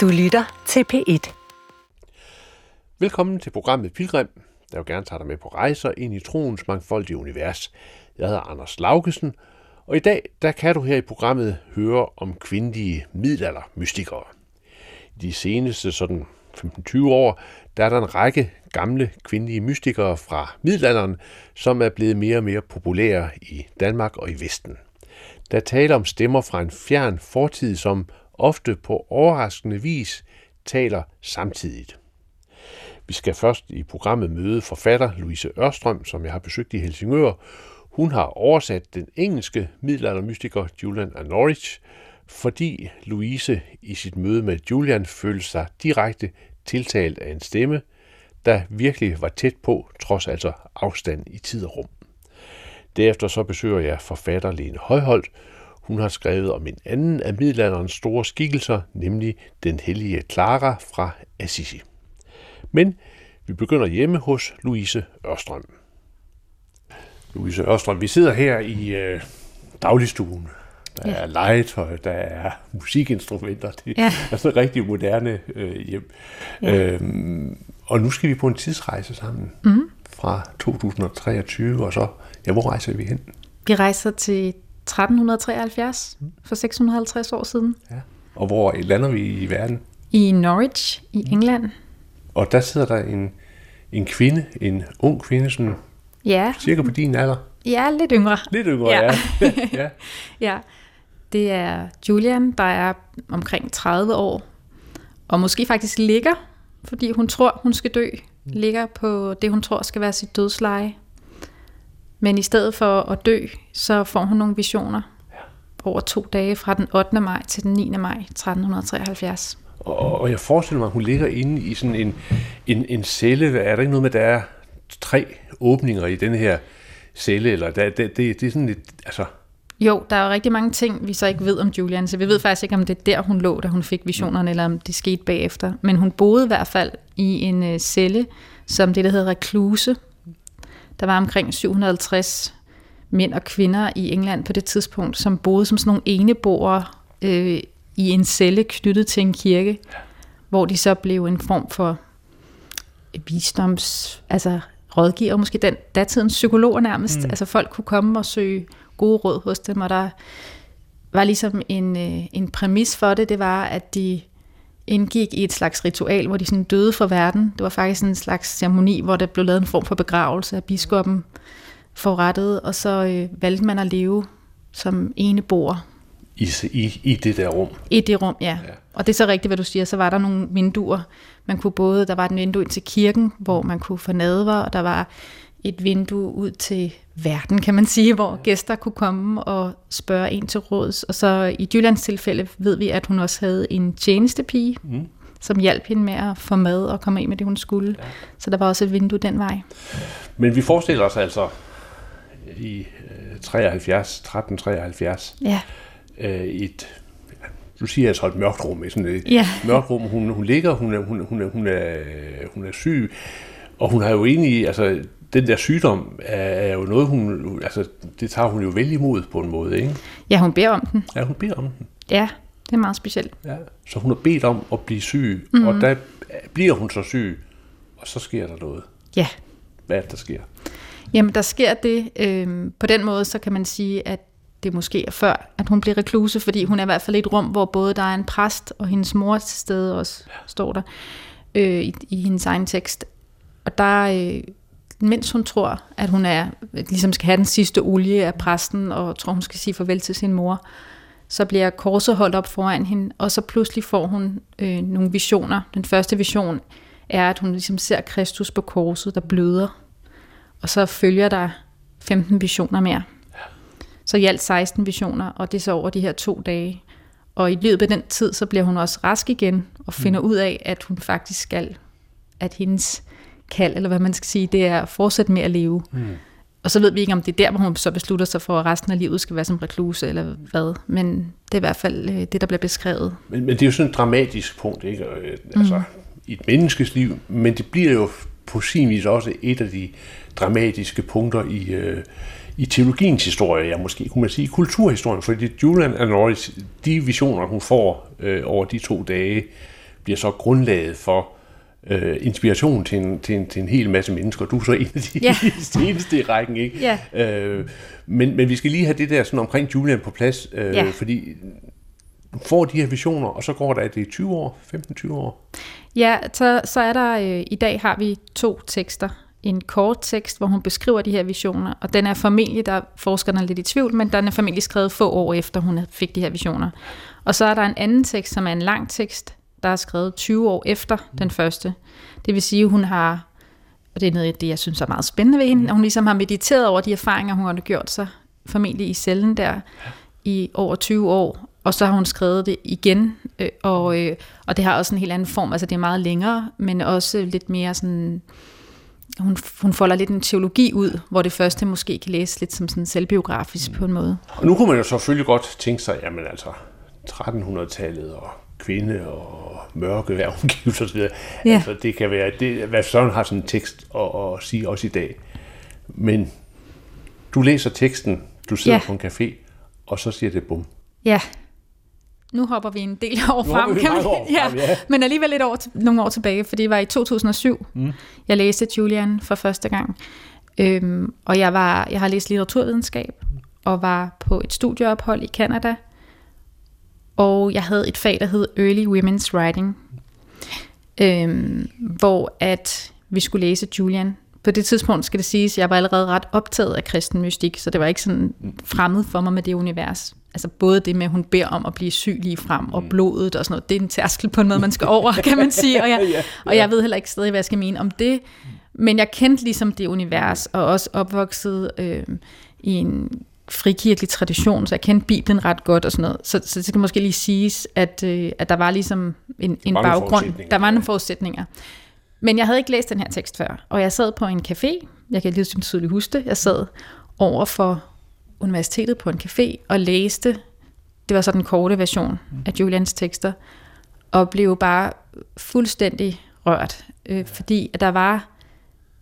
Du lytter til P1. Velkommen til programmet Pilgrim, der jo gerne tager dig med på rejser ind i troens mangfoldige univers. Jeg hedder Anders Laugesen, og i dag der kan du her i programmet høre om kvindelige middelaldermystikere. I de seneste sådan 15-20 år, der er der en række gamle kvindelige mystikere fra middelalderen, som er blevet mere og mere populære i Danmark og i Vesten. Der taler om stemmer fra en fjern fortid, som ofte på overraskende vis taler samtidigt. Vi skal først i programmet møde forfatter Louise Ørstrøm, som jeg har besøgt i Helsingør. Hun har oversat den engelske middelaldermystiker Julian af Norwich, fordi Louise i sit møde med Julian følte sig direkte tiltalt af en stemme, der virkelig var tæt på, trods altså afstand i tid og rum. Derefter så besøger jeg forfatter Lene Højholdt. Hun har skrevet om en anden af middelalderens store skikkelser, nemlig den hellige Clara fra Assisi. Men vi begynder hjemme hos Louise Ørstrøm. Louise Ørstrøm, vi sidder her i øh, dagligstuen. Der ja. er legetøj, der er musikinstrumenter. Det ja. er sådan et rigtig moderne øh, hjem. Ja. Øhm, og nu skal vi på en tidsrejse sammen mm. fra 2023, og så, ja, hvor rejser vi hen? Vi rejser til 1373, mm. for 650 år siden. Ja. Og hvor lander vi i verden? I Norwich i England. Og der sidder der en, en kvinde, en ung kvinde, som ja. cirka på din alder. Ja, lidt yngre. Lidt yngre, ja. ja. ja. ja. Det er Julian, der er omkring 30 år, og måske faktisk ligger, fordi hun tror, hun skal dø, ligger på det, hun tror skal være sit dødsleje. Men i stedet for at dø, så får hun nogle visioner over to dage fra den 8. maj til den 9. maj 1373. Og, og jeg forestiller mig, at hun ligger inde i sådan en, en, en celle. Er der ikke noget med, at der er tre åbninger i den her celle? Eller der, det, det, det er sådan lidt, altså... Jo, der er jo rigtig mange ting, vi så ikke ved om Julian, så vi ved faktisk ikke, om det er der, hun lå, da hun fik visionerne, mm. eller om det skete bagefter. Men hun boede i hvert fald i en uh, celle, som det, der hedder rekluse. Der var omkring 750 mænd og kvinder i England på det tidspunkt, som boede som sådan nogle eneboere øh, i en celle knyttet til en kirke, hvor de så blev en form for visdoms, altså rådgiver, måske den datidens psykologer nærmest. Mm. Altså folk kunne komme og søge gode råd hos dem, og der var ligesom en, øh, en præmis for det, det var, at de indgik i et slags ritual, hvor de sådan døde for verden. Det var faktisk en slags ceremoni, hvor der blev lavet en form for begravelse af biskoppen forrettet, og så øh, valgte man at leve som ene bor i, i, i det der rum. I det rum, ja. ja. Og det er så rigtigt, hvad du siger. Så var der nogle vinduer. Man kunne både, der var et vindue ind til kirken, hvor man kunne få nadver, og der var et vindue ud til verden, kan man sige, hvor gæster kunne komme og spørge en til råds. Og så i Jyllands tilfælde ved vi, at hun også havde en tjenestepige, mm. som hjalp hende med at få mad og komme ind med det, hun skulle. Ja. Så der var også et vindue den vej. Men vi forestiller os altså i 73, 1373, ja øh, et du siger altså et mørkt rum, sådan et ja. mørkt rum. Hun, hun ligger, hun er, hun, hun, er, hun, er, hun er syg, og hun har jo egentlig, altså den der sygdom er, er jo noget, hun, altså det tager hun jo vel imod på en måde, ikke? Ja, hun beder om den. Ja, hun beder om den. Ja, det er meget specielt. Ja, så hun har bedt om at blive syg, mm. og der bliver hun så syg, og så sker der noget. Ja. Hvad er det, der sker? Jamen, der sker det, øh, på den måde, så kan man sige, at det måske er før, at hun bliver rekluse, fordi hun er i hvert fald i et rum, hvor både der er en præst og hendes mor til stede også, ja. står der øh, i, i hendes egen tekst. Og der, øh, mens hun tror, at hun er ligesom skal have den sidste olie af præsten, og tror, hun skal sige farvel til sin mor, så bliver korset holdt op foran hende, og så pludselig får hun øh, nogle visioner. Den første vision er, at hun ligesom ser Kristus på korset, der bløder. Og så følger der 15 visioner mere. Så i alt 16 visioner, og det er så over de her to dage. Og i løbet af den tid, så bliver hun også rask igen, og finder mm. ud af, at hun faktisk skal, at hendes kald, eller hvad man skal sige, det er at fortsætte med at leve. Mm. Og så ved vi ikke, om det er der, hvor hun så beslutter sig for, at resten af livet skal være som rekluse, eller hvad. Men det er i hvert fald øh, det, der bliver beskrevet. Men, men det er jo sådan et dramatisk punkt, ikke? Øh, altså, mm. i et menneskes liv, men det bliver jo på sin vis også et af de dramatiske punkter i, øh, i teologiens historie, ja måske kunne man sige kulturhistorien, fordi Julian Anoris, de visioner, hun får øh, over de to dage, bliver så grundlaget for øh, inspiration til en, til, en, til en hel masse mennesker. Du er så en af de Ja. seneste i rækken, ikke? Ja. Øh, men, men vi skal lige have det der sådan omkring Julian på plads, øh, Ja. fordi du får de her visioner, og så går der, er det 20 år, 15-20 år. Ja, så, så er der, øh, i dag har vi to tekster. En kort tekst, hvor hun beskriver de her visioner, og den er formentlig, der er forskerne er lidt i tvivl, men den er formentlig skrevet få år efter, hun fik de her visioner. Og så er der en anden tekst, som er en lang tekst, der er skrevet 20 år efter den første. Det vil sige, at hun har, og det er noget af det, jeg synes er meget spændende ved hende, at hun ligesom har mediteret over de erfaringer, hun har gjort sig, formentlig i cellen der, i over 20 år, og så har hun skrevet det igen, øh, og, øh, og det har også en helt anden form, altså det er meget længere, men også lidt mere sådan, hun, hun folder lidt en teologi ud, hvor det første måske kan læse lidt som sådan selvbiografisk på en måde. Og nu kunne man jo selvfølgelig godt tænke sig, jamen altså, 1300-tallet og kvinde og mørke omgivelser osv. Ja. Altså, det kan være, det, hvad sådan har sådan en tekst at, at sige også i dag. Men du læser teksten, du sidder Ja. på en café, og så siger det bum. Ja, nu hopper vi en del år Nu frem, kan man, år frem, ja. men alligevel et år, til- nogle år tilbage, for det var i 2007, mm. jeg læste Julian for første gang. Øhm, og jeg, var, jeg har læst litteraturvidenskab, og var på et studieophold i Canada, og jeg havde et fag, der hed Early Women's Writing, øhm, hvor at vi skulle læse Julian. På det tidspunkt skal det siges, at jeg var allerede ret optaget af kristen mystik, så det var ikke sådan fremmed for mig med det univers. Altså både det med, at hun beder om at blive syg lige frem, og blodet og sådan noget, det er en tærskel på en måde, man skal over, kan man sige. Og jeg, og jeg ved heller ikke stadig, hvad jeg skal mene om det. Men jeg kendte ligesom det univers, og også opvokset øh, i en frikirkelig tradition, så jeg kendte Bibelen ret godt og sådan noget. Så, så det skal måske lige siges, at, øh, at der var ligesom en, en var baggrund. Der var nogle forudsætninger. Men jeg havde ikke læst den her tekst før, og jeg sad på en café, jeg kan lige så tydeligt huske det, jeg sad over for universitetet på en café og læste, det var så den korte version af Julians tekster, og blev bare fuldstændig rørt, øh, fordi at der var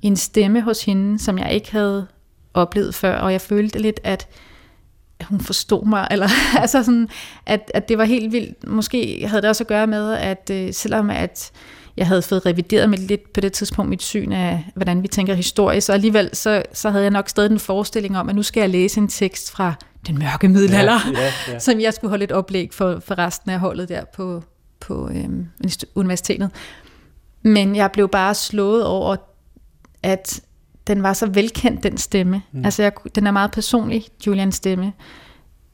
en stemme hos hende, som jeg ikke havde oplevet før, og jeg følte lidt, at hun forstod mig, eller altså sådan, at, at det var helt vildt. Måske havde det også at gøre med, at øh, selvom at jeg havde fået revideret med lidt på det tidspunkt mit syn af, hvordan vi tænker historie, så alligevel så, så havde jeg nok stadig en forestilling om, at nu skal jeg læse en tekst fra den mørke middelalder, Ja, ja, ja. som jeg skulle holde et oplæg for, for resten af holdet der på, på øhm, universitetet. Men jeg blev bare slået over, at den var så velkendt, den stemme. Mm. Altså, jeg, den er meget personlig, Julians stemme.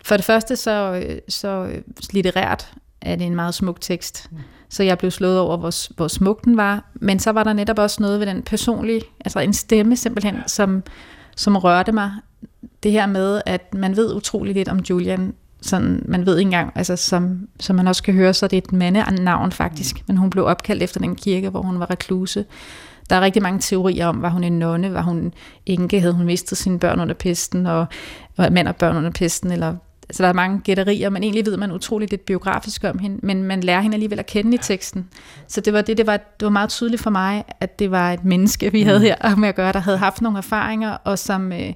For det første, så, øh, så øh, litterært er det en meget smuk tekst. Mm. Så jeg blev slået over, hvor, hvor smuk den var. Men så var der netop også noget ved den personlige, altså en stemme simpelthen, som, som rørte mig. Det her med, at man ved utrolig lidt om Julian. Sådan, man ved ikke engang, altså som, som man også kan høre, så er det et mandenavn faktisk. Mm. Men hun blev opkaldt efter den kirke, hvor hun var rekluse. Der er rigtig mange teorier om, var hun en nonne, var hun enke, havde hun mistet sine børn under pesten, og var mand og børn under pesten, eller så der er mange gætterier, men egentlig ved man utroligt lidt biografisk om hende, men man lærer hende alligevel at kende i teksten. Så det var, det, det var, det var meget tydeligt for mig, at det var et menneske, vi havde her med at gøre, der havde haft nogle erfaringer, og som øh,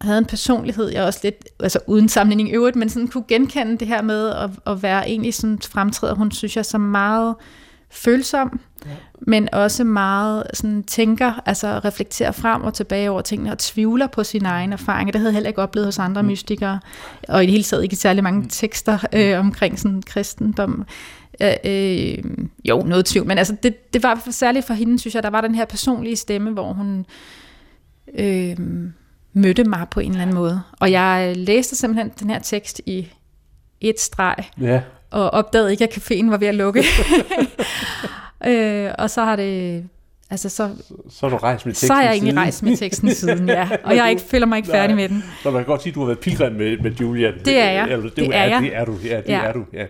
havde en personlighed, jeg også lidt, altså uden sammenligning i øvrigt, men sådan kunne genkende det her med at, at være egentlig sådan fremtræder, hun synes jeg, som meget følsom, ja. men også meget sådan tænker, altså reflekterer frem og tilbage over tingene og tvivler på sine egne erfaringer. Det havde jeg heller ikke oplevet hos andre mm. mystikere, og i det hele taget ikke særlig mange tekster øh, omkring sådan kristendom. Øh, øh, jo, noget tvivl, men altså det, det var særligt for hende, synes jeg, der var den her personlige stemme, hvor hun øh, mødte mig på en eller anden måde. Og jeg læste simpelthen den her tekst i et streg, Ja. Og opdagede ikke, at caféen var ved at lukke. øh, og så har det... Altså, så, Så er du rejst med teksten så har jeg egentlig siden. rejst med teksten siden, ja. Og jeg ikke, føler mig ikke færdig med den. Så man kan godt sige, at du har været pilgrim med, med Julian. Det er jeg. Eller, det, Det er, er jeg. Det er du, ja. Det Ja. er du, ja.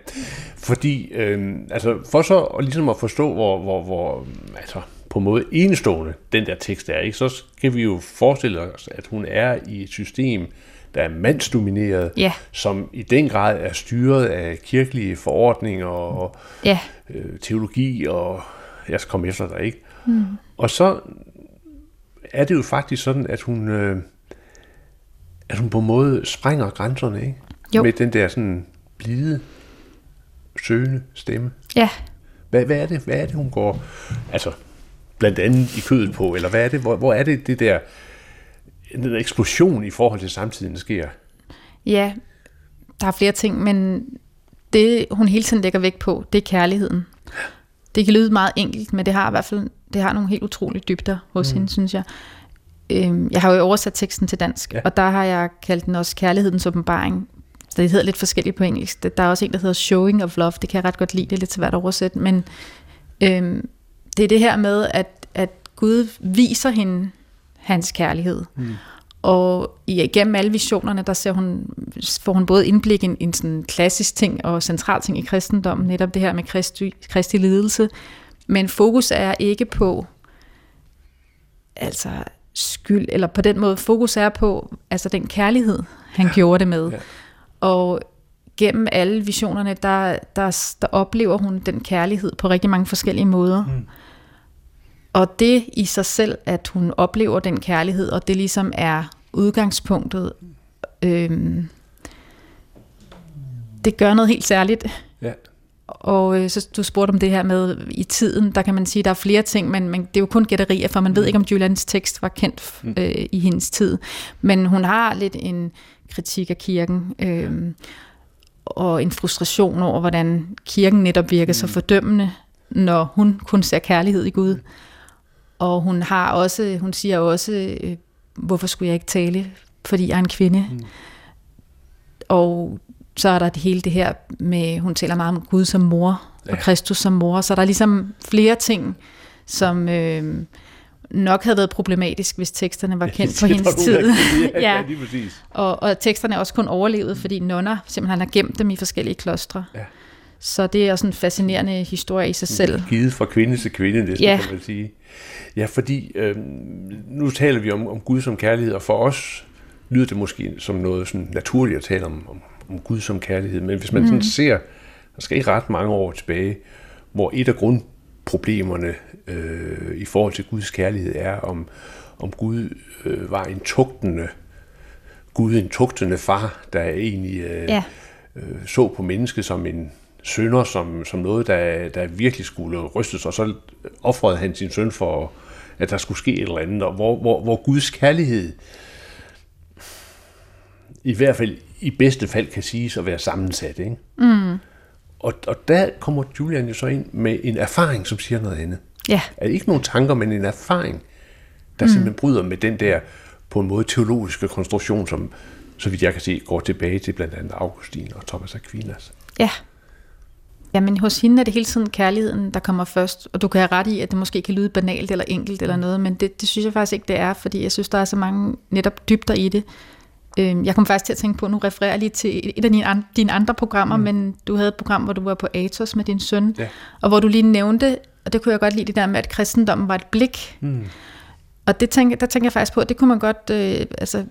Fordi, øh, altså, for så at, ligesom at forstå, hvor, hvor, hvor altså, på en måde enestående den der tekst er, ikke, så skal vi jo forestille os, at hun er i et system, der er mandsdomineret, Ja. som i den grad er styret af kirkelige forordninger og Ja, øh, teologi, og jeg skal komme efter dig, ikke? Mm. Og så er det jo faktisk sådan, at hun, øh, at hun på en måde sprænger grænserne, ikke? Jo. Med den der sådan blide, søgende stemme. ja. Hvad, hvad, er det, hvad er det, hun går, altså blandt andet i kødet på, eller hvad er det, hvor, hvor er det det der, den eksplosion i forhold til samtiden, sker? Ja, der er flere ting, men det, hun hele tiden lægger vægt på, det er kærligheden. Det kan lyde meget enkelt, men det har i hvert fald det har nogle helt utrolige dybder hos mm. hende, synes jeg. Øhm, jeg har jo oversat teksten til dansk, ja. og der har jeg kaldt den også kærlighedens åbenbaring. Det hedder lidt forskelligt på engelsk. Der er også en, der hedder Showing of Love. Det kan jeg ret godt lide. Det er lidt svært at oversætte, men øhm, det er det her med, at, at Gud viser hende hans kærlighed. Mm. Og igennem alle visionerne, der ser hun, får hun både indblik i en, en sådan klassisk ting og central ting i kristendommen, netop det her med kristi, kristi lidelse. Men fokus er ikke på altså skyld, eller på den måde, fokus er på altså den kærlighed, han ja. gjorde det med. Ja. Og gennem alle visionerne, der, der, der oplever hun den kærlighed på rigtig mange forskellige måder. Mm. Og det i sig selv, at hun oplever den kærlighed, og det ligesom er udgangspunktet, øhm, det gør noget helt særligt. Ja. Og øh, så du spurgte om det her med i tiden, der kan man sige, der er flere ting, men, men det er jo kun gætterier, for man mm. ved ikke, om Julians tekst var kendt mm. øh, i hendes tid. Men hun har lidt en kritik af kirken, øh, og en frustration over, hvordan kirken netop virker mm. så fordømmende, når hun kun ser kærlighed i Gud. Og hun har også, hun siger også, øh, hvorfor skulle jeg ikke tale, fordi jeg er en kvinde? Mm. Og så er der det hele det her med, hun taler meget om Gud som mor, ja. og Kristus som mor, så der er ligesom flere ting, som øh, nok havde været problematisk, hvis teksterne var kendt ja, på hendes tid. ja, ja. præcis. Og, og teksterne er også kun overlevet, fordi nonner simpelthen har gemt dem i forskellige klostre. Ja. Så det er også en fascinerende historie i sig selv. Givet fra kvinde til kvinde, det ja. kan man sige. Ja, fordi øh, nu taler vi om, om Gud som kærlighed, og for os lyder det måske som noget sådan naturligt at tale om, om, om Gud som kærlighed. Men hvis man mm. sådan ser, der skal ikke ret mange år tilbage, hvor et af grundproblemerne øh, i forhold til Guds kærlighed er, om, om Gud øh, var en tugtende Gud, en tugtende far, der egentlig øh, ja. øh, så på mennesket som en sønder, som, som noget, der, der virkelig skulle rystes, og så offrede han sin søn for, at der skulle ske et eller andet, og hvor, hvor, hvor Guds kærlighed i hvert fald i bedste fald kan siges at være sammensat. Ikke? Mm. Og, og der kommer Julian jo så ind med en erfaring, som siger noget andet. Ja. Er ikke nogen tanker, men en erfaring, der mm. simpelthen bryder med den der på en måde teologiske konstruktion, som, så vidt jeg kan se, går tilbage til blandt andet Augustin og Thomas Aquinas. Ja. Jamen hos hende er det hele tiden kærligheden, der kommer først, og du kan have ret i, at det måske kan lyde banalt eller enkelt eller noget, men det, det synes jeg faktisk ikke, det er, fordi jeg synes, der er så mange netop dybder i det. Øhm, jeg kom faktisk til at tænke på, nu refererer jeg lige til et af dine, andre, dine andre programmer, mm. men du havde et program, hvor du var på Atos med din søn, ja. og hvor du lige nævnte, og det kunne jeg godt lide, det der med, at kristendommen var et blik. Mm. Og det tænker, der tænker jeg faktisk på, at det kunne man godt øh, altså,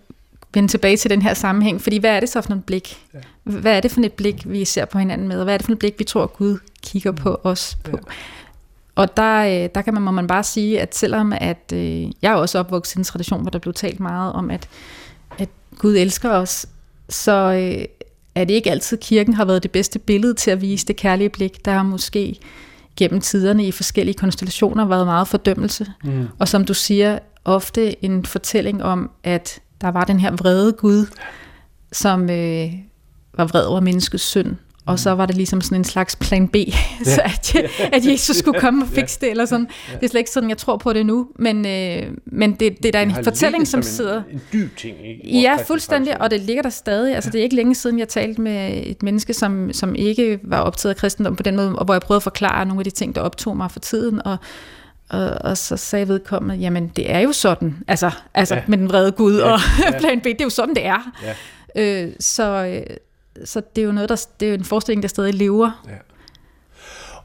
vende tilbage til den her sammenhæng, fordi hvad er det så for et blik? Ja. Hvad er det for et blik, vi ser på hinanden med, og hvad er det for et blik, vi tror, Gud kigger på mm. os på? Ja. Og der, øh, der kan man, må man bare sige, at selvom at, øh, jeg er også opvokset i en tradition, hvor der blev talt meget om, at, at Gud elsker os, så øh, er det ikke altid, kirken har været det bedste billede til at vise det kærlige blik. Der har måske gennem tiderne i forskellige konstellationer været meget fordømmelse. Mm. Og som du siger, ofte en fortælling om, at der var den her vrede Gud, som øh, var vred over menneskets synd. Og så var det ligesom sådan en slags plan B, ja. så at, at Jesus skulle komme og fikse det, eller sådan. Det er slet ikke sådan, jeg tror på det nu, men, øh, men det, det er da en fortælling, som, som sidder... En, en dyb ting i Ja, fuldstændig, og det ligger der stadig. Altså, det er ikke længe siden, jeg talte med et menneske, som, som ikke var optaget af kristendom på den måde, og hvor jeg prøvede at forklare nogle af de ting, der optog mig for tiden, og og, og så sagde vedkommende, jamen det er jo sådan, altså, altså ja. med den vrede Gud ja, og ja. plan B, det er jo sådan, det er. Ja. Øh, så, øh, så det er jo noget, der, det er jo en forestilling, der stadig lever. Ja.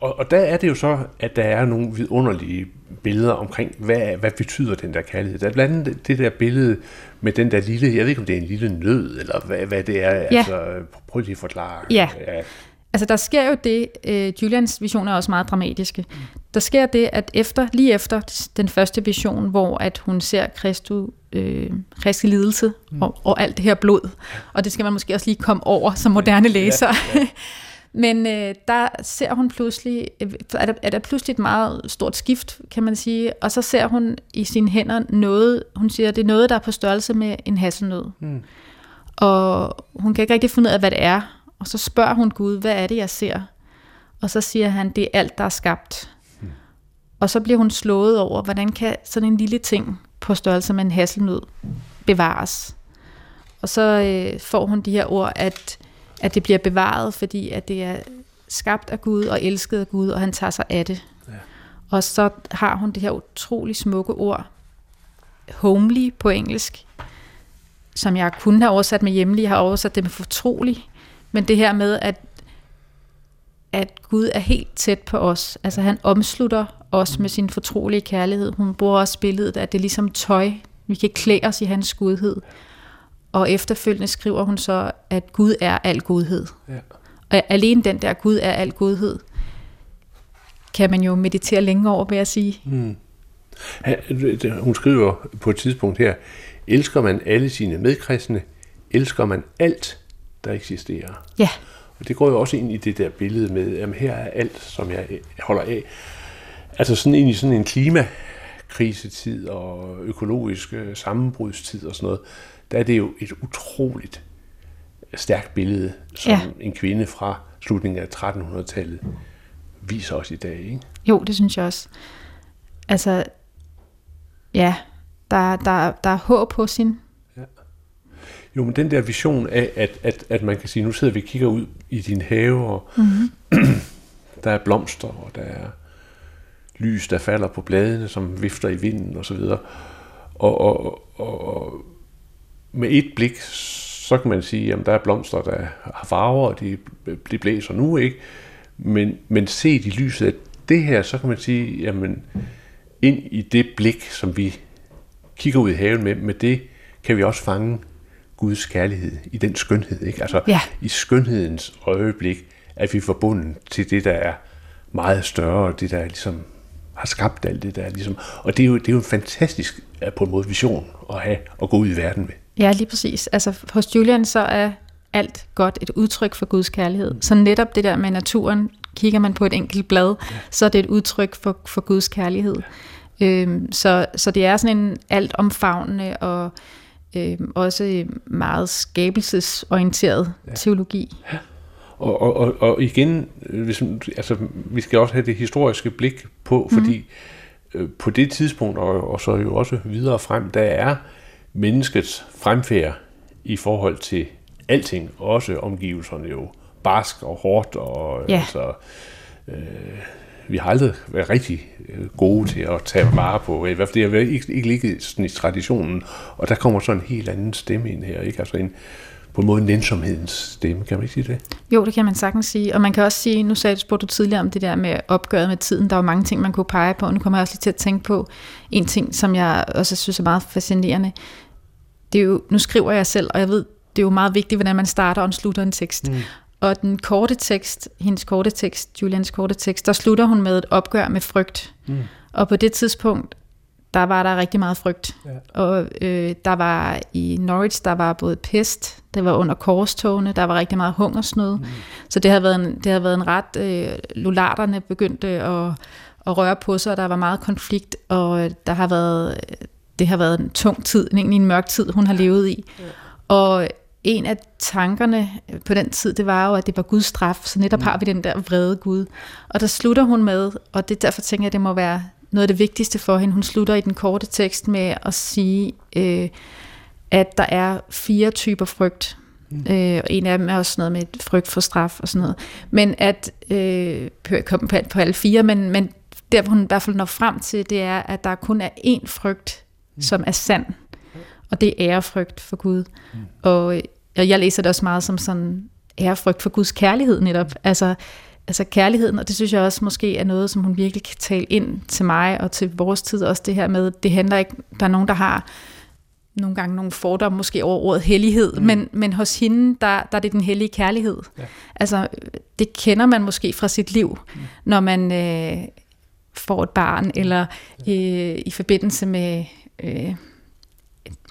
Og, og der er det jo så, at der er nogle vidunderlige billeder omkring, hvad, hvad betyder den der kærlighed. Der er blandt andet det der billede med den der lille, jeg ved ikke om det er en lille nød, eller hvad, hvad det er. Ja. Altså, prøv lige at forklare. Ja. ja. Altså der sker jo det, uh, Julians visioner er også meget dramatiske. Der sker det, at efter, lige efter den første vision, hvor at hun ser Kristu, øh, Kristi lidelse mm. og, og alt det her blod, og det skal man måske også lige komme over som moderne læser, ja, ja. Men øh, der ser hun pludselig, øh, er der, er der pludselig et meget stort skift, kan man sige, og så ser hun i sine hænder noget, hun siger, det er noget, der er på størrelse med en hasselnød. Mm. Og hun kan ikke rigtig finde ud af, hvad det er. Og så spørger hun Gud, hvad er det, jeg ser? Og så siger han, det er alt, der er skabt. Og så bliver hun slået over, hvordan kan sådan en lille ting på størrelse med en hasselnød bevares. Og så øh, får hun de her ord, at, at det bliver bevaret, fordi at det er skabt af Gud og elsket af Gud, og han tager sig af det. Ja. Og så har hun det her utrolig smukke ord, homely på engelsk, som jeg kunne have oversat med hjemlig, jeg har oversat det med fortrolig, men det her med, at, at Gud er helt tæt på os, altså han omslutter os med sin fortrolige kærlighed. Hun bruger også billedet, at det er ligesom tøj, vi kan klæde os i hans godhed. Og efterfølgende skriver hun så, at Gud er al godhed. Ja. Og alene den der Gud er al godhed, kan man jo meditere længe over, vil jeg sige. Mm. Hun skriver på et tidspunkt her, elsker man alle sine medkristne, elsker man alt, der eksisterer. Ja. Og det går jo også ind i det der billede med, at her er alt, som jeg holder af. Altså sådan ind i sådan en klimakrisetid og økologisk sammenbrudstid og sådan noget, der er det jo et utroligt stærkt billede, som ja. en kvinde fra slutningen af 1300-tallet viser os i dag. Ikke? Jo, det synes jeg også. Altså, ja, der, der, der er håb på sin. Ja. Jo, men den der vision af, at, at, at man kan sige, nu sidder vi og kigger ud i din have, og mm-hmm. der er blomster, og der er lys, der falder på bladene, som vifter i vinden osv. Og, og, og, og, og med et blik, så kan man sige, at der er blomster, der har farver, og de, de blæser nu, ikke? Men, men set i lyset af det her, så kan man sige, jamen, ind i det blik, som vi kigger ud i haven med, med det kan vi også fange Guds kærlighed i den skønhed. Ikke? Altså ja. i skønhedens øjeblik, at vi er forbundet til det, der er meget større, det der ligesom har skabt alt det der. Ligesom. Og det er, jo, det er jo en fantastisk på en måde vision at have at gå ud i verden med. Ja, lige præcis. Altså hos Julian så er alt godt et udtryk for Guds kærlighed. Så netop det der med naturen, kigger man på et enkelt blad, ja. så er det et udtryk for, for Guds kærlighed. Øhm, så, så det er sådan en alt omfavnende og øhm, også meget skabelsesorienteret ja. teologi. Ja. Og, og, og, og igen, hvis, altså, vi skal også have det historiske blik på, mhm. fordi mm. øh, på det tidspunkt, og, og så jo også videre frem, der er menneskets fremfærd i forhold til alting, også omgivelserne jo barsk og hårdt, og ja. altså, øh, vi har aldrig været rigtig øh, gode til at tage vare på, i hvert fald det har ikke, ikke ligget sådan i traditionen, og der kommer så en helt anden stemme ind her, ikke? Altså en, på en måde nænsomhedens stemme, kan man ikke sige det? Jo, det kan man sagtens sige, og man kan også sige, nu sagde du, du tidligere om det der med opgøret med tiden, der var mange ting, man kunne pege på, og nu kommer jeg også lige til at tænke på en ting, som jeg også synes er meget fascinerende. Det er jo, nu skriver jeg selv, og jeg ved, det er jo meget vigtigt, hvordan man starter og slutter en tekst. Mm. Og den korte tekst, hendes korte tekst, Julians korte tekst, der slutter hun med et opgør med frygt. Mm. Og på det tidspunkt, der var der rigtig meget frygt. Ja. Og øh, der var i Norwich, der var både pest, det var under korstogene, der var rigtig meget hungersnød. Mm. Så det har været en, det har været en ret, øh, lulaterne begyndte at, at røre på sig, og der var meget konflikt, og der har været, det har været en tung tid, egentlig en mørk tid, hun har levet i. Ja. Og en af tankerne på den tid, det var jo, at det var Guds straf, så netop mm. har vi den der vrede Gud. Og der slutter hun med, og det derfor tænker jeg, det må være noget af det vigtigste for hende. Hun slutter i den korte tekst med at sige, øh, at der er fire typer frygt. Mm. Øh, og en af dem er også noget med frygt for straf og sådan noget. Men at, øh, komme på, på alle fire, men, men der hvor hun i hvert fald når frem til, det er, at der kun er én frygt, mm. som er sand. Og det er ærefrygt for Gud. Mm. Og, og jeg læser det også meget som sådan ærefrygt for Guds kærlighed netop. Altså, altså kærligheden, og det synes jeg også måske er noget, som hun virkelig kan tale ind til mig og til vores tid også det her med, det handler ikke, der er nogen, der har nogle gange nogle fordomme måske over ordet hellighed, mm. men, men hos hende, der, der er det den hellige kærlighed. Ja. Altså, det kender man måske fra sit liv, mm. når man øh, får et barn, eller øh, i forbindelse med øh,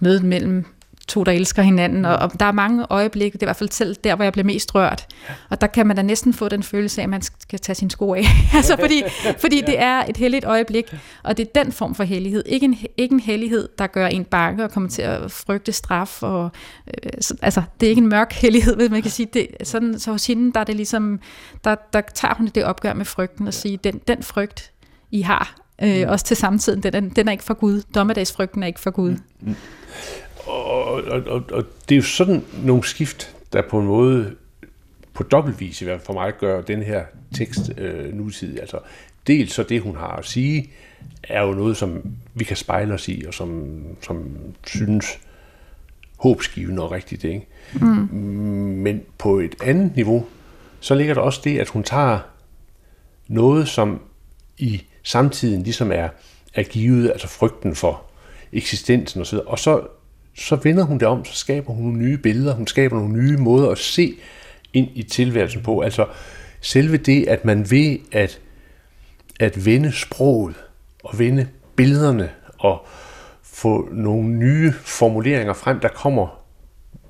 mødet mellem to, der elsker hinanden, og, og der er mange øjeblikke, det er i hvert fald selv der, hvor jeg bliver mest rørt, og der kan man da næsten få den følelse af, at man skal tage sin sko af, altså fordi, fordi det er et helligt øjeblik, og det er den form for hellighed, ikke en, ikke en hellighed, der gør en bange og kommer til at frygte straf, og, øh, så, altså det er ikke en mørk hellighed, hvis man kan sige det, sådan, så hos hende, der er det ligesom, der, der tager hun det opgør med frygten og siger, den, den frygt, I har, øh, mm. også til samtiden, den, den er ikke for Gud, dommedagsfrygten er ikke for Gud. Mm. Og, og, og, og det er jo sådan nogle skift, der på en måde, på dobbeltvis i hvert fald for mig, gør den her tekst øh, nutidig. Altså, dels så det, hun har at sige, er jo noget, som vi kan spejle os i, og som, som synes håbsgivende og rigtigt. Ikke? Mm. Men på et andet niveau, så ligger der også det, at hun tager noget, som i samtiden ligesom er, er givet, altså frygten for eksistensen osv., og så så vender hun det om, så skaber hun nogle nye billeder, hun skaber nogle nye måder at se ind i tilværelsen på. Altså selve det, at man ved at, at vende sproget og vende billederne og få nogle nye formuleringer frem, der kommer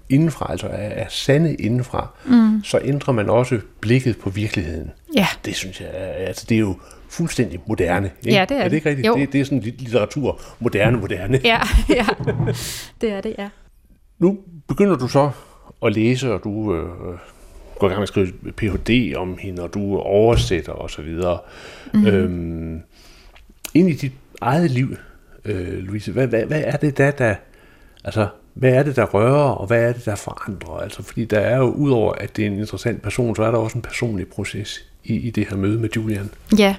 indenfra, altså er, er sande indenfra, mm. så ændrer man også blikket på virkeligheden. Ja. Det synes jeg, altså det er jo fuldstændig moderne. Ikke? Ja, det er, er det. ikke rigtigt? Det, det er sådan litteratur, moderne, moderne. Ja, ja, det er det, ja. Nu begynder du så at læse, og du øh, går i gang med at skrive Ph.D. om hende, og du oversætter osv. Mm. Øhm, ind i dit eget liv, øh, Louise, hvad, hvad, hvad er det der, der altså, hvad er det, der rører, og hvad er det, der forandrer? Altså, fordi der er jo, udover at det er en interessant person, så er der også en personlig proces i, i det her møde med Julian. Ja,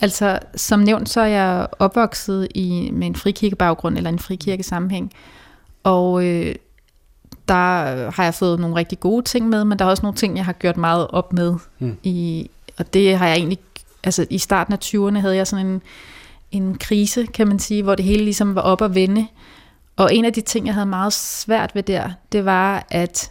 altså som nævnt, så er jeg opvokset i, med en frikirkebaggrund, eller en frikirkesammenhæng, og øh, der har jeg fået nogle rigtig gode ting med, men der er også nogle ting, jeg har gjort meget op med. Mm. I, og det har jeg egentlig, altså i starten af 20'erne havde jeg sådan en, en krise, kan man sige, hvor det hele ligesom var op at vende. Og en af de ting, jeg havde meget svært ved der, det var, at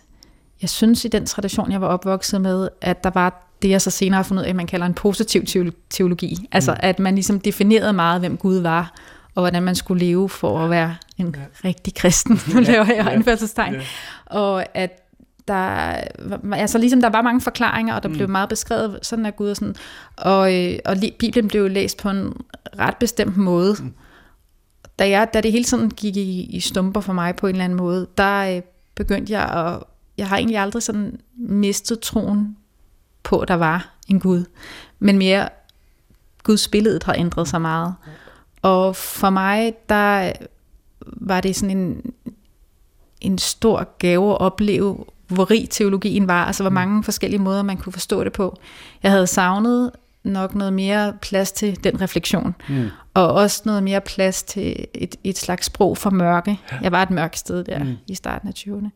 jeg synes i den tradition, jeg var opvokset med, at der var det, jeg så senere har fundet ud af, man kalder en positiv teologi. Altså, mm. at man ligesom definerede meget, hvem Gud var, og hvordan man skulle leve for at være en ja. rigtig kristen. Nu laver jeg ja. anførselstegn. Ja. Og at der, altså ligesom der var mange forklaringer, og der mm. blev meget beskrevet, sådan er Gud og sådan. Og, øh, og Bibelen blev læst på en ret bestemt måde. Mm. Da, jeg, da det hele tiden gik i, i stumper for mig på en eller anden måde, der øh, begyndte jeg at, jeg har egentlig aldrig sådan mistet troen på, at der var en Gud, men mere Guds billede har ændret sig meget. Og for mig, der var det sådan en, en stor gave at opleve, hvor rig teologien var, altså hvor mm. mange forskellige måder, man kunne forstå det på. Jeg havde savnet nok noget mere plads til den refleksion, mm. og også noget mere plads til et, et slags sprog for mørke. Jeg var et mørkt sted der mm. i starten af 20'erne.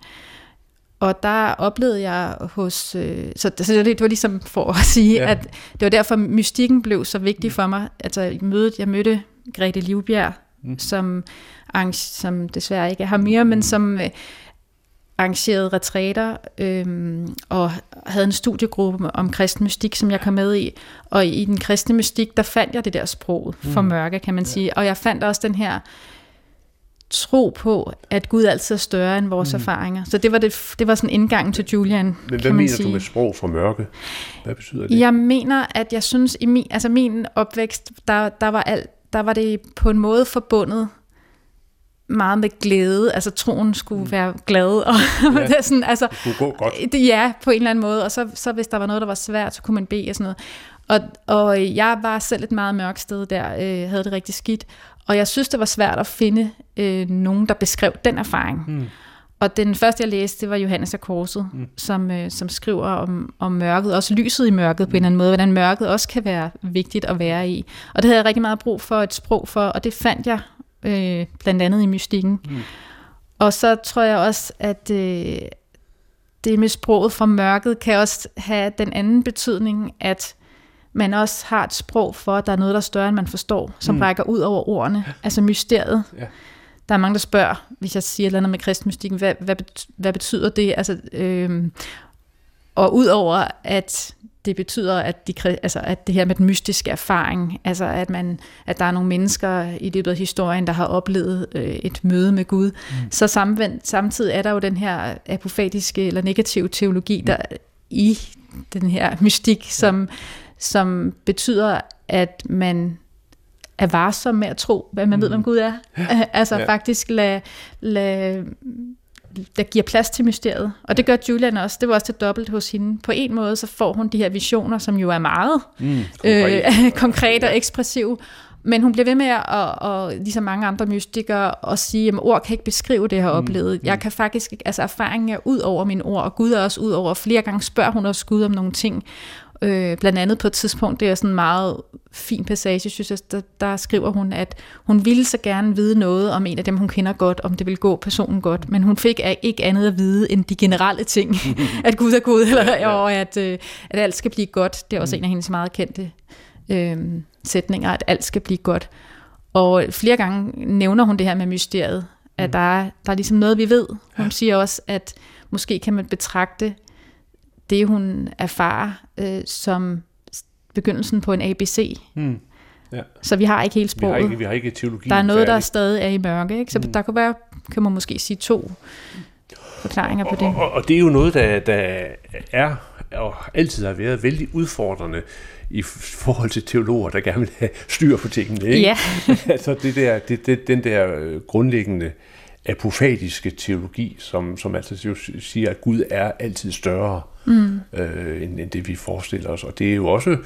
Og der oplevede jeg hos... Øh, så, så det, det var ligesom for at sige, ja. at det var derfor, mystikken blev så vigtig for mig. Altså mødet, jeg mødte Grete Livbjerg, mm. som, som desværre ikke har mere, men som øh, arrangerede retræter øh, og havde en studiegruppe om kristen mystik, som jeg kom med i. Og i den kristne mystik, der fandt jeg det der sprog for mm. mørke, kan man ja. sige. Og jeg fandt også den her tro på, at Gud altid er større end vores mm. erfaringer. Så det var, det, det var sådan indgangen til Julian, Men hvad kan mener sige. du med sprog for mørke? Hvad betyder det? Jeg mener, at jeg synes, i min, altså min opvækst, der, der, var alt, der var det på en måde forbundet meget med glæde. Altså troen skulle mm. være glad. Og ja, det sådan, altså, det skulle gå godt. Det, ja, på en eller anden måde. Og så, så hvis der var noget, der var svært, så kunne man bede og sådan noget. Og, og jeg var selv et meget mørkt sted der, øh, havde det rigtig skidt. Og jeg synes, det var svært at finde øh, nogen, der beskrev den erfaring. Mm. Og den første, jeg læste, det var Johannes af Korset, mm. som, øh, som skriver om, om mørket, også lyset i mørket på en eller anden måde, hvordan mørket også kan være vigtigt at være i. Og det havde jeg rigtig meget brug for et sprog for, og det fandt jeg øh, blandt andet i mystikken. Mm. Og så tror jeg også, at øh, det med sproget fra mørket kan også have den anden betydning, at man også har et sprog for, at der er noget, der er større, end man forstår, som mm. rækker ud over ordene. Altså mysteriet. Ja. Der er mange, der spørger, hvis jeg siger et eller andet med kristmystikken, hvad, hvad, hvad betyder det? Altså, øh, og udover at det betyder, at, de, altså, at det her med den mystiske erfaring, altså at, man, at der er nogle mennesker i løbet af historien, der har oplevet øh, et møde med Gud. Mm. Så samvendt, samtidig er der jo den her apofatiske eller negative teologi, der mm. i den her mystik, som, som betyder, at man er varsom med at tro, hvad man mm. ved, hvem Gud er. Ja. altså ja. faktisk lade lad der giver plads til mysteriet. Og det gør Julian også. Det var også til dobbelt hos hende. På en måde, så får hun de her visioner, som jo er meget mm, konkret. øh, konkret og ekspressiv. Men hun bliver ved med at, og, og ligesom mange andre mystikere, at sige, at ord kan ikke beskrive det, jeg har mm, oplevet. Mm. Jeg kan faktisk, altså erfaringen er ud over mine ord, og Gud er også ud over. Flere gange spørger hun også Gud om nogle ting. Øh, blandt andet på et tidspunkt, det er sådan en meget fin passage, synes jeg, der, der skriver hun, at hun ville så gerne vide noget om en af dem, hun kender godt, om det ville gå personen godt, men hun fik ikke andet at vide end de generelle ting, at Gud er Gud, eller, ja, ja. og at, øh, at alt skal blive godt. Det er også mm. en af hendes meget kendte øh, sætninger, at alt skal blive godt. Og flere gange nævner hun det her med mysteriet, at mm. der, er, der er ligesom noget, vi ved. Hun siger også, at måske kan man betragte det, hun erfarer øh, som begyndelsen på en ABC. Mm. Ja. Så vi har ikke helt sproget. Vi har ikke, vi har ikke teologi. Der er noget, der stadig er i mørke. Ikke? Så mm. der kunne være, kan man måske sige to forklaringer på det. Og, og, og det er jo noget, der, der er og altid har været vældig udfordrende i forhold til teologer, der gerne vil have styr på tingene. Ikke? Ja. altså det der, det, det, den der øh, grundlæggende apofatiske teologi, som, som altså siger, at Gud er altid større mm. øh, end, end det, vi forestiller os. Og det er jo også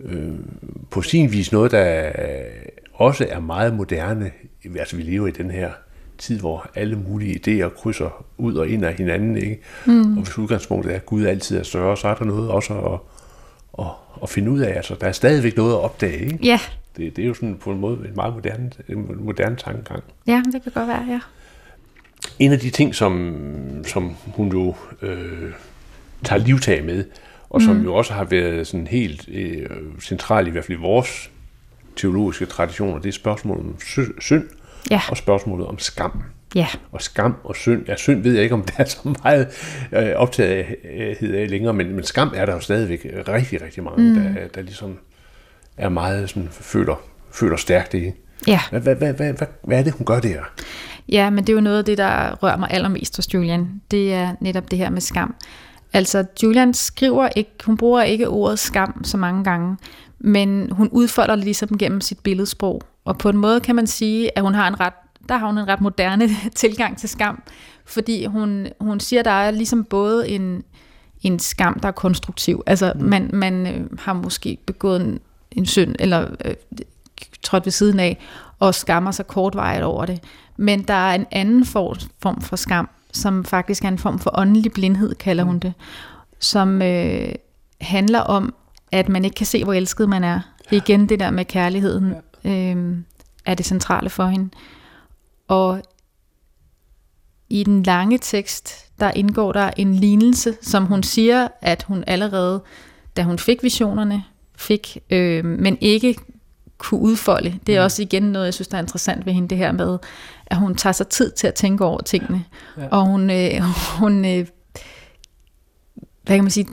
øh, på sin vis noget, der også er meget moderne. Altså vi lever i den her tid, hvor alle mulige idéer krydser ud og ind af hinanden. Ikke? Mm. Og hvis udgangspunktet er, at Gud altid er større, så er der noget også at, at, at finde ud af. Altså, der er stadigvæk noget at opdage. Ikke? Ja. Det, det er jo sådan på en måde en meget moderne, en moderne tankegang. Ja, det kan godt være, ja. En af de ting, som, som hun jo øh, tager livtag med, og som mm. jo også har været sådan helt øh, central i hvert fald i vores teologiske traditioner, det er spørgsmålet om synd ja. og spørgsmålet om skam. Ja. Og skam og synd. Ja, synd ved jeg ikke, om der er så meget øh, optagethed af længere, men, men skam er der jo stadigvæk rigtig, rigtig mange, mm. der, der ligesom er meget sådan, føler, føler stærkt i. Ja. Hvad, hvad, hvad, hvad, hvad, hvad er det, hun gør der? Ja, men det er jo noget af det, der rører mig allermest hos Julian. Det er netop det her med skam. Altså, Julian skriver ikke, hun bruger ikke ordet skam så mange gange, men hun udfolder det ligesom gennem sit billedsprog. Og på en måde kan man sige, at hun har en ret, der har hun en ret moderne tilgang til skam, fordi hun, hun siger, at der er ligesom både en, en skam, der er konstruktiv. Altså, mm. man, man øh, har måske begået en, en synd, eller øh, trådt ved siden af, og skammer sig kortvarigt over det. Men der er en anden form, for skam, som faktisk er en form for åndelig blindhed, kalder hun mm. det, som øh, handler om, at man ikke kan se, hvor elsket man er. Det er igen det der med kærligheden, øh, er det centrale for hende. Og i den lange tekst, der indgår der en lignelse, som hun siger, at hun allerede, da hun fik visionerne, fik, øh, men ikke kunne udfolde. Det er mm. også igen noget, jeg synes, der er interessant ved hende, det her med, at hun tager sig tid til at tænke over tingene. Ja. Og hun, øh, hun øh, hvad kan man sige,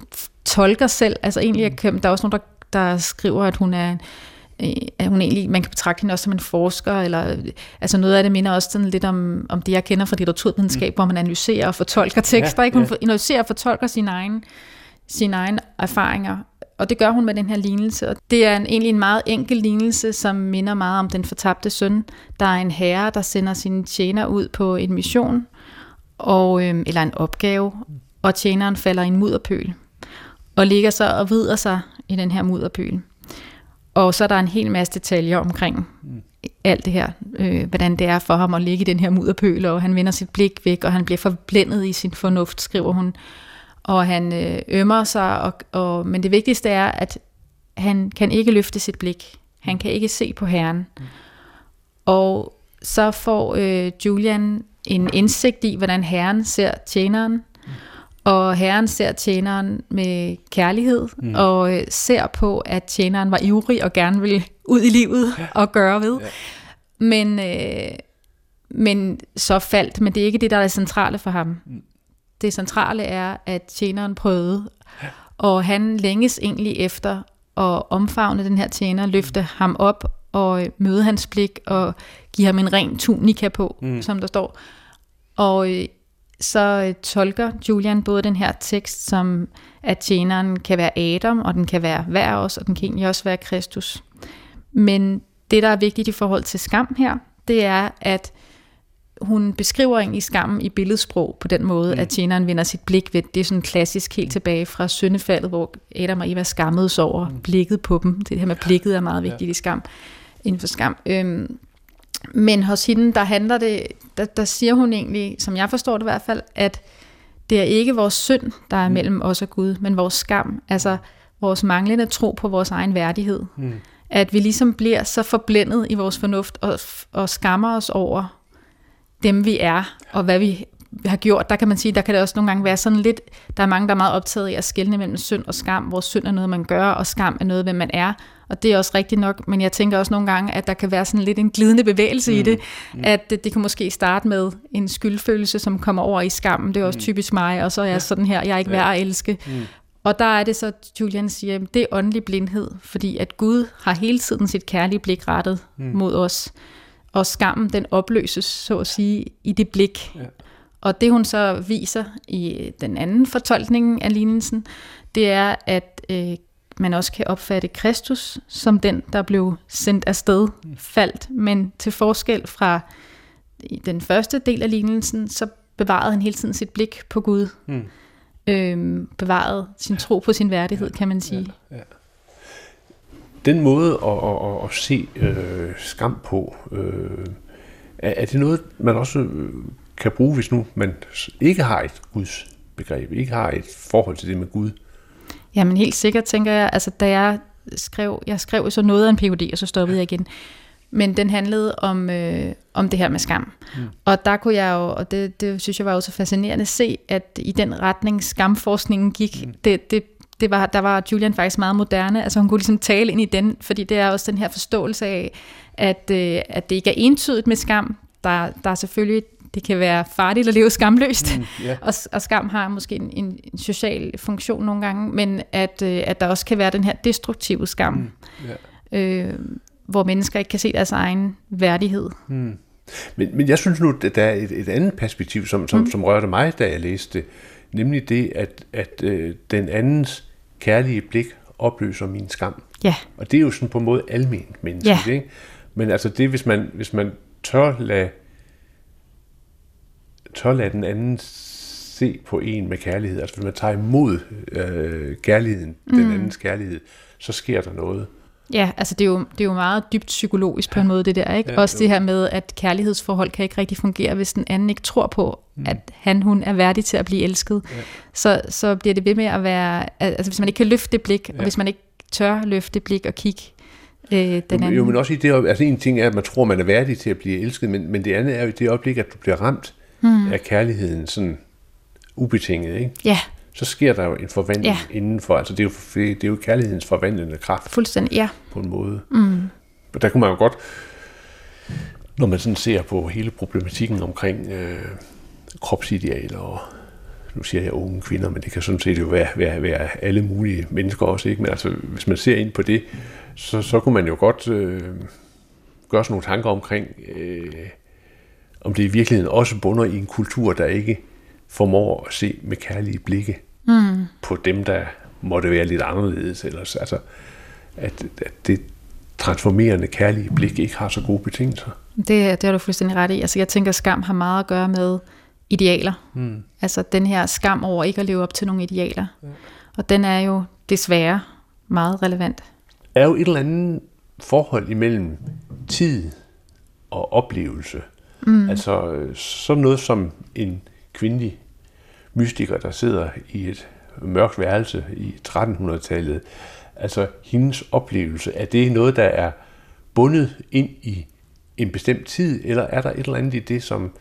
tolker selv. Altså egentlig, mm. der er også nogen, der, der skriver, at hun er øh, at hun egentlig, man kan betragte hende også som en forsker, eller altså noget af det minder også sådan lidt om, om det, jeg kender fra litteraturvidenskab, mm. hvor man analyserer og fortolker tekster, ja, ikke? Hun ja. analyserer og fortolker sine egne, sine egne erfaringer, og det gør hun med den her lignelse. Og det er en, egentlig en meget enkel lignelse, som minder meget om den fortabte søn. Der er en herre, der sender sine tjener ud på en mission, og, øh, eller en opgave, og tjeneren falder i en mudderpøl, og ligger så og vrider sig i den her mudderpøl. Og så er der en hel masse detaljer omkring alt det her, øh, hvordan det er for ham at ligge i den her mudderpøl, og han vender sit blik væk, og han bliver forblændet i sin fornuft, skriver hun og han øh, ømmer sig, og, og, men det vigtigste er, at han kan ikke løfte sit blik. Han kan ikke se på Herren. Mm. Og så får øh, Julian en indsigt i, hvordan Herren ser tjeneren, mm. og Herren ser tjeneren med kærlighed, mm. og øh, ser på, at tjeneren var ivrig og gerne ville ud i livet ja. og gøre ved. Ja. Men, øh, men så faldt, men det er ikke det, der er det centrale for ham. Mm det centrale er, at tjeneren prøvede, Og han længes egentlig efter at omfavne den her tjener, løfte ham op og møde hans blik og give ham en ren tunika på, mm. som der står. Og øh, så øh, tolker Julian både den her tekst som, at tjeneren kan være Adam, og den kan være hver os, og den kan egentlig også være Kristus. Men det, der er vigtigt i forhold til skam her, det er, at hun beskriver egentlig skammen i billedsprog på den måde, mm. at tjeneren vender sit blik ved. Det er sådan klassisk helt tilbage fra syndefaldet, hvor Adam og Eva skammedes over mm. blikket på dem. Det her med blikket er meget vigtigt ja. i skam, inden for skam. Øhm, men hos hende, der handler det, der, der siger hun egentlig, som jeg forstår det i hvert fald, at det er ikke vores synd, der er mm. mellem os og Gud, men vores skam, altså vores manglende tro på vores egen værdighed. Mm. At vi ligesom bliver så forblændet i vores fornuft og, og skammer os over dem, vi er, og hvad vi har gjort. Der kan man sige, der kan det også nogle gange være sådan lidt, der er mange, der er meget optaget i at skelne mellem synd og skam, hvor synd er noget, man gør, og skam er noget, hvem man er. Og det er også rigtigt nok, men jeg tænker også nogle gange, at der kan være sådan lidt en glidende bevægelse mm. i det, mm. at det, det kan måske starte med en skyldfølelse, som kommer over i skammen. Det er også mm. typisk mig, og så er jeg ja. sådan her, jeg er ikke værd at elske. Mm. Og der er det så, Julian siger, det er åndelig blindhed, fordi at Gud har hele tiden sit kærlige blik rettet mm. mod os. Og skammen, den opløses, så at sige, i det blik. Ja. Og det hun så viser i den anden fortolkning af lignelsen, det er, at øh, man også kan opfatte Kristus som den, der blev sendt afsted, faldt, men til forskel fra den første del af lignelsen, så bevarede han hele tiden sit blik på Gud. Mm. Øhm, bevarede sin tro på sin værdighed, ja, kan man sige. Ja, ja. Den måde at, at, at, at se øh, skam på, øh, er, er det noget, man også øh, kan bruge, hvis nu man ikke har et Guds begreb, ikke har et forhold til det med Gud? Jamen helt sikkert, tænker jeg. Altså, da jeg skrev, jeg skrev så noget af en PhD, og så stoppede jeg igen. Men den handlede om, øh, om det her med skam. Mm. Og der kunne jeg jo, og det, det synes jeg var jo så fascinerende se, at i den retning skamforskningen gik, mm. det, det, det var, der var Julian faktisk meget moderne. Altså hun kunne ligesom tale ind i den, fordi det er også den her forståelse af, at, øh, at det ikke er entydigt med skam. Der, der er selvfølgelig det kan være farligt at leve skamløst, mm, yeah. og, og skam har måske en, en, en social funktion nogle gange, men at, øh, at der også kan være den her destruktive skam, mm, yeah. øh, hvor mennesker ikke kan se deres egen værdighed. Mm. Men, men jeg synes nu, at der er et, et andet perspektiv, som, som, mm. som rørte mig, da jeg læste det, nemlig det, at, at øh, den andens kærlige blik opløser min skam. Ja. Og det er jo sådan på en måde almindeligt menneskeligt. Ja. Ikke? Men altså det, hvis man, hvis man tør lade tør lade den anden se på en med kærlighed. Altså hvis man tager imod øh, kærligheden, mm. den andens kærlighed, så sker der noget. Ja, altså det er, jo, det er jo meget dybt psykologisk på en måde, det der, ikke? Ja, Også det her med, at kærlighedsforhold kan ikke rigtig fungere, hvis den anden ikke tror på, mm. at han, hun er værdig til at blive elsket. Ja. Så, så bliver det ved med at være, altså hvis man ikke kan løfte det blik, ja. og hvis man ikke tør løfte det blik og kigge øh, den anden. Jo, men også i det, altså en ting er, at man tror, man er værdig til at blive elsket, men, men det andet er jo det øjeblik, at du bliver ramt mm. er kærligheden sådan ubetinget, ikke? Ja. Så sker der jo en forvandling ja. indenfor. Altså det er, jo, det er jo kærlighedens forvandlende kraft. Fuldstændig, ja. På en måde. Mm. Der kunne man jo godt, når man sådan ser på hele problematikken omkring øh, kropsidealer og nu siger jeg unge kvinder, men det kan sådan set jo være, være, være alle mulige mennesker også, ikke? Men altså, hvis man ser ind på det, så, så kunne man jo godt øh, gøre sådan nogle tanker omkring, øh, om det i virkeligheden også bunder i en kultur, der ikke formår at se med kærlige blikke mm. på dem, der måtte være lidt anderledes. Eller, altså, at, at det transformerende kærlige blik ikke har så gode betingelser. Det, det har du fuldstændig ret i. Altså, jeg tænker, at skam har meget at gøre med idealer. Mm. Altså den her skam over ikke at leve op til nogle idealer. Ja. Og den er jo desværre meget relevant. Er jo et eller andet forhold imellem tid og oplevelse, Mm. Altså sådan noget som en kvindelig mystiker, der sidder i et mørkt værelse i 1300-tallet. Altså hendes oplevelse, er det noget, der er bundet ind i en bestemt tid, eller er der et eller andet i det, som,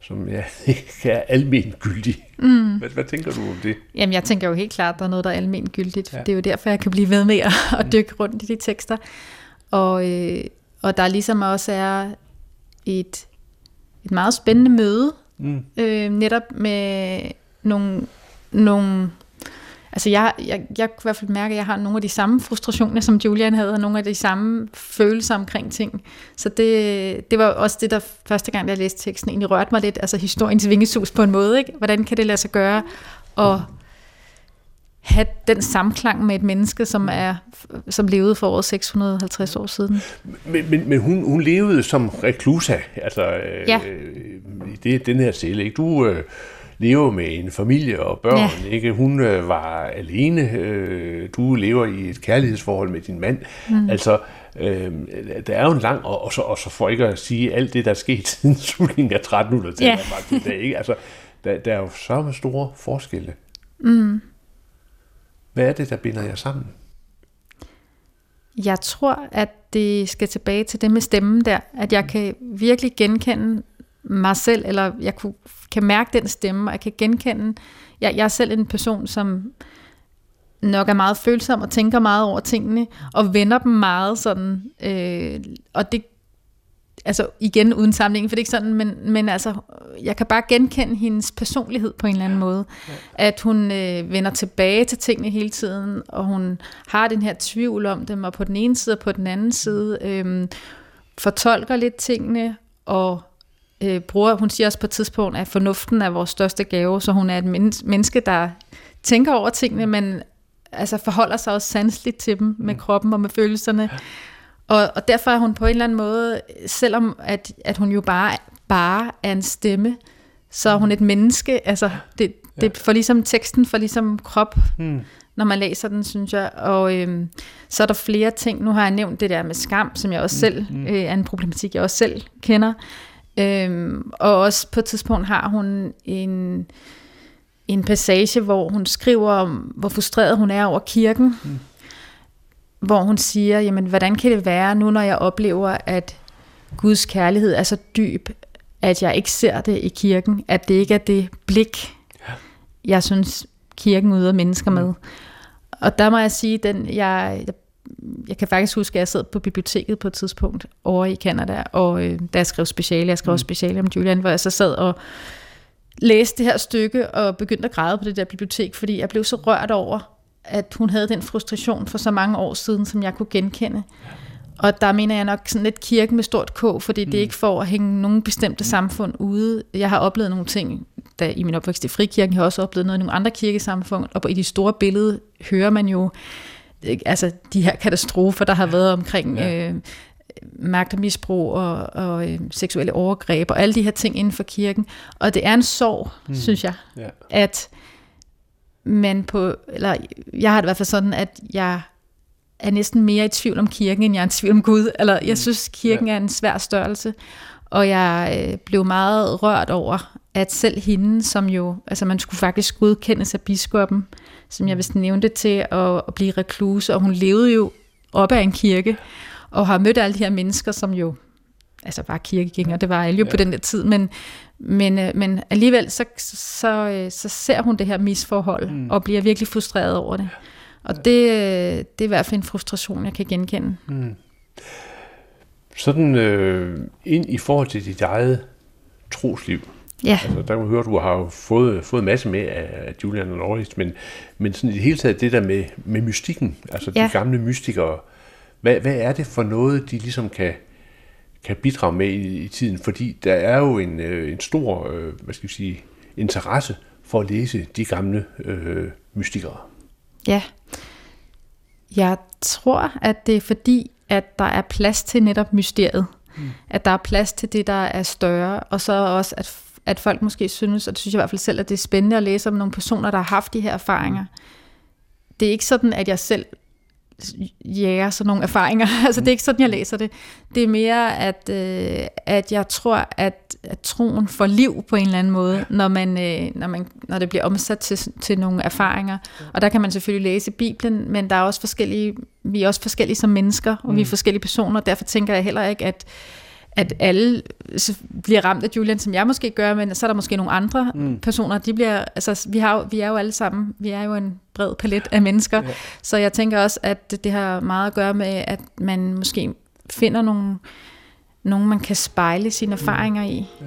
som ja, ikke er almen gyldig? Mm. Hvad, hvad tænker du om det? Jamen, jeg tænker jo helt klart, at der er noget, der er almen gyldigt. Ja. Det er jo derfor, jeg kan blive ved med at, at dykke rundt i de tekster. Og, øh, og der ligesom også er et et meget spændende møde, mm. øh, netop med nogle, nogle Altså jeg, jeg, jeg kunne i hvert fald mærke, at jeg har nogle af de samme frustrationer, som Julian havde, og nogle af de samme følelser omkring ting. Så det, det var også det, der første gang, jeg læste teksten, egentlig rørte mig lidt. Altså historiens vingesus på en måde. Ikke? Hvordan kan det lade sig gøre? Og have den samklang med et menneske, som er som levede for over 650 år siden. Men, men, men hun, hun levede som reklusa, altså ja. øh, i det, den her celle. Ikke? Du øh, lever med en familie og børn, ja. ikke? Hun øh, var alene. Øh, du lever i et kærlighedsforhold med din mand. Mm. Altså, øh, der er jo en lang, og, og, så, og så for ikke at sige alt det, der er sket siden slutningen af 1300-tallet, ja. ikke? Altså, der, der er jo så store forskelle. Mm. Hvad er det, der binder jer sammen? Jeg tror, at det skal tilbage til det med stemmen der, at jeg kan virkelig genkende mig selv, eller jeg kunne, kan mærke den stemme, og jeg kan genkende, jeg, jeg er selv en person, som nok er meget følsom og tænker meget over tingene, og vender dem meget sådan, øh, og det altså igen uden sammenligning, for det er ikke sådan, men, men altså, jeg kan bare genkende hendes personlighed på en eller anden måde. Ja. At hun øh, vender tilbage til tingene hele tiden, og hun har den her tvivl om dem, og på den ene side og på den anden side øh, fortolker lidt tingene, og øh, bruger, hun siger også på et tidspunkt, at fornuften er vores største gave, så hun er et menneske, der tænker over tingene, men altså forholder sig også sandsligt til dem med mm. kroppen og med følelserne. Og, og derfor er hun på en eller anden måde, selvom at, at hun jo bare, bare er en stemme, så er hun et menneske. Altså, det, det får ligesom teksten for ligesom krop, hmm. når man læser den, synes jeg. Og øhm, så er der flere ting. Nu har jeg nævnt det der med skam, som jeg også selv, hmm. øh, er en problematik, jeg også selv kender. Øhm, og også på et tidspunkt har hun en, en passage, hvor hun skriver om, hvor frustreret hun er over kirken. Hmm hvor hun siger, jamen hvordan kan det være nu, når jeg oplever, at Guds kærlighed er så dyb, at jeg ikke ser det i kirken, at det ikke er det blik, jeg synes, kirken ud af mennesker med. Mm. Og der må jeg sige, den, jeg, jeg, jeg kan faktisk huske, at jeg sad på biblioteket på et tidspunkt over i Canada, og øh, da jeg skrev speciale, jeg skrev mm. speciale om Julian, hvor jeg så sad og læste det her stykke og begyndte at græde på det der bibliotek, fordi jeg blev så rørt over, at hun havde den frustration for så mange år siden, som jeg kunne genkende. Og der mener jeg nok sådan lidt kirken med stort K, fordi mm. det er ikke for at hænge nogen bestemte mm. samfund ude. Jeg har oplevet nogle ting, da i min opvækst i frikirken, jeg har også oplevet noget i nogle andre kirkesamfund, og i de store billede hører man jo altså de her katastrofer, der har været omkring ja. øh, magt og misbrug og, og øh, seksuelle overgreb og alle de her ting inden for kirken. Og det er en sorg, mm. synes jeg, ja. at men på, eller jeg har det i hvert fald sådan, at jeg er næsten mere i tvivl om kirken, end jeg er i tvivl om Gud. Eller jeg mm. synes, kirken ja. er en svær størrelse. Og jeg øh, blev meget rørt over, at selv hende, som jo, altså man skulle faktisk godkendes af biskoppen, som jeg vist nævnte til at, at blive rekluse, og hun levede jo op af en kirke, og har mødt alle de her mennesker, som jo altså var kirkegænger, det var alle jo ja. på den der tid, men, men, øh, men alligevel så, så, øh, så ser hun det her misforhold, mm. og bliver virkelig frustreret over det. Og det, øh, det er i hvert fald en frustration, jeg kan genkende. Mm. Sådan øh, ind i forhold til dit eget trosliv. Ja. Altså, der kan man høre, at du har fået, fået en masse med af Julian og Norris, men, men sådan i det hele taget det der med, med mystikken, altså ja. de gamle mystikere, hvad, hvad er det for noget, de ligesom kan, kan bidrage med i, i tiden, fordi der er jo en, øh, en stor øh, hvad skal vi sige, interesse for at læse de gamle øh, mystikere. Ja, jeg tror, at det er fordi, at der er plads til netop mysteriet. Mm. At der er plads til det, der er større, og så også, at, at folk måske synes, og det synes jeg i hvert fald selv, at det er spændende at læse om nogle personer, der har haft de her erfaringer. Det er ikke sådan, at jeg selv jæger sådan nogle erfaringer. altså det er ikke sådan, jeg læser det. Det er mere, at, øh, at jeg tror, at, at troen får liv på en eller anden måde, når, man, øh, når, man, når det bliver omsat til, til nogle erfaringer. Og der kan man selvfølgelig læse Bibelen, men der er også forskellige, vi er også forskellige som mennesker, og mm. vi er mm. forskellige personer. Derfor tænker jeg heller ikke, at at alle bliver ramt af Julian, som jeg måske gør, men så er der måske nogle andre mm. personer, de bliver, altså vi, har, vi er jo alle sammen, vi er jo en bred palet af mennesker, ja. så jeg tænker også, at det har meget at gøre med, at man måske finder nogle, nogen, man kan spejle sine mm. erfaringer i. Ja.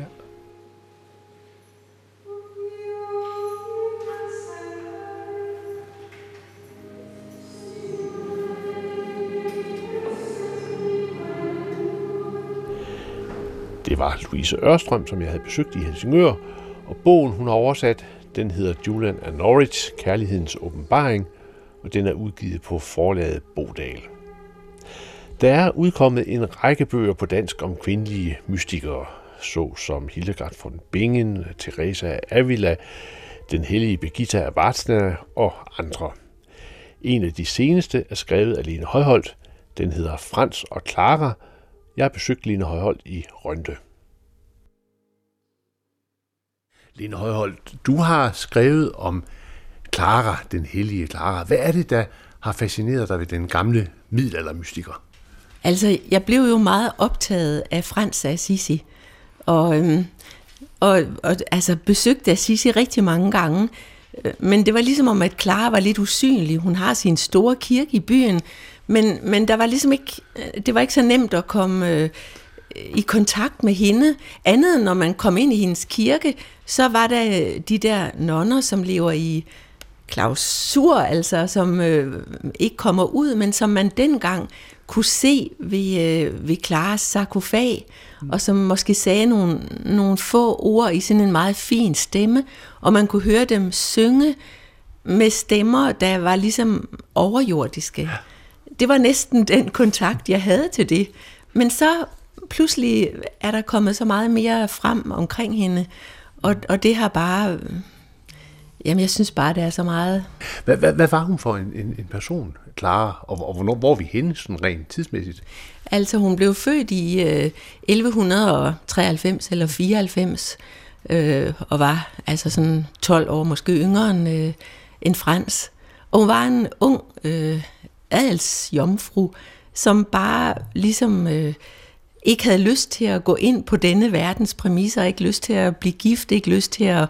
Det var Louise Ørstrøm, som jeg havde besøgt i Helsingør, og bogen, hun har oversat, den hedder Julian and Norwich, Kærlighedens åbenbaring, og den er udgivet på forlaget Bodal. Der er udkommet en række bøger på dansk om kvindelige mystikere, så som Hildegard von Bingen, Teresa af Avila, den hellige Birgitta af Vartsna og andre. En af de seneste er skrevet af Lene Højholdt. Den hedder Frans og Clara. Jeg har besøgt Line Højholdt i Rønde. Line Højholdt, du har skrevet om Clara, den hellige Clara. Hvad er det, der har fascineret dig ved den gamle middelaldermystiker? Altså, jeg blev jo meget optaget af Frans af Assisi, og, øhm, og, og altså, besøgte Assisi rigtig mange gange. Øh, men det var ligesom om, at Clara var lidt usynlig. Hun har sin store kirke i byen, men, men der var ligesom ikke, det var ikke så nemt at komme øh, i kontakt med hende. Andet når man kom ind i hendes kirke, så var der de der nonner, som lever i klausur, altså som øh, ikke kommer ud, men som man dengang kunne se ved, øh, ved Klares sarkofag, mm. og som måske sagde nogle, nogle få ord i sådan en meget fin stemme, og man kunne høre dem synge med stemmer, der var ligesom overjordiske. Ja. Det var næsten den kontakt, jeg havde til det. Men så pludselig er der kommet så meget mere frem omkring hende, og, og det har bare Jamen, jeg synes bare, det er så meget. Hvad, hvad, hvad var hun for en, en, en person, Clara, og, og hvornår, hvor er vi henne sådan rent tidsmæssigt? Altså, hun blev født i øh, 1193 eller 94, øh, og var altså sådan 12 år, måske yngre end, øh, end Frans. Og hun var en ung øh, adelsjomfru, som bare ligesom... Øh, ikke havde lyst til at gå ind på denne verdens præmisser, ikke lyst til at blive gift, ikke lyst til at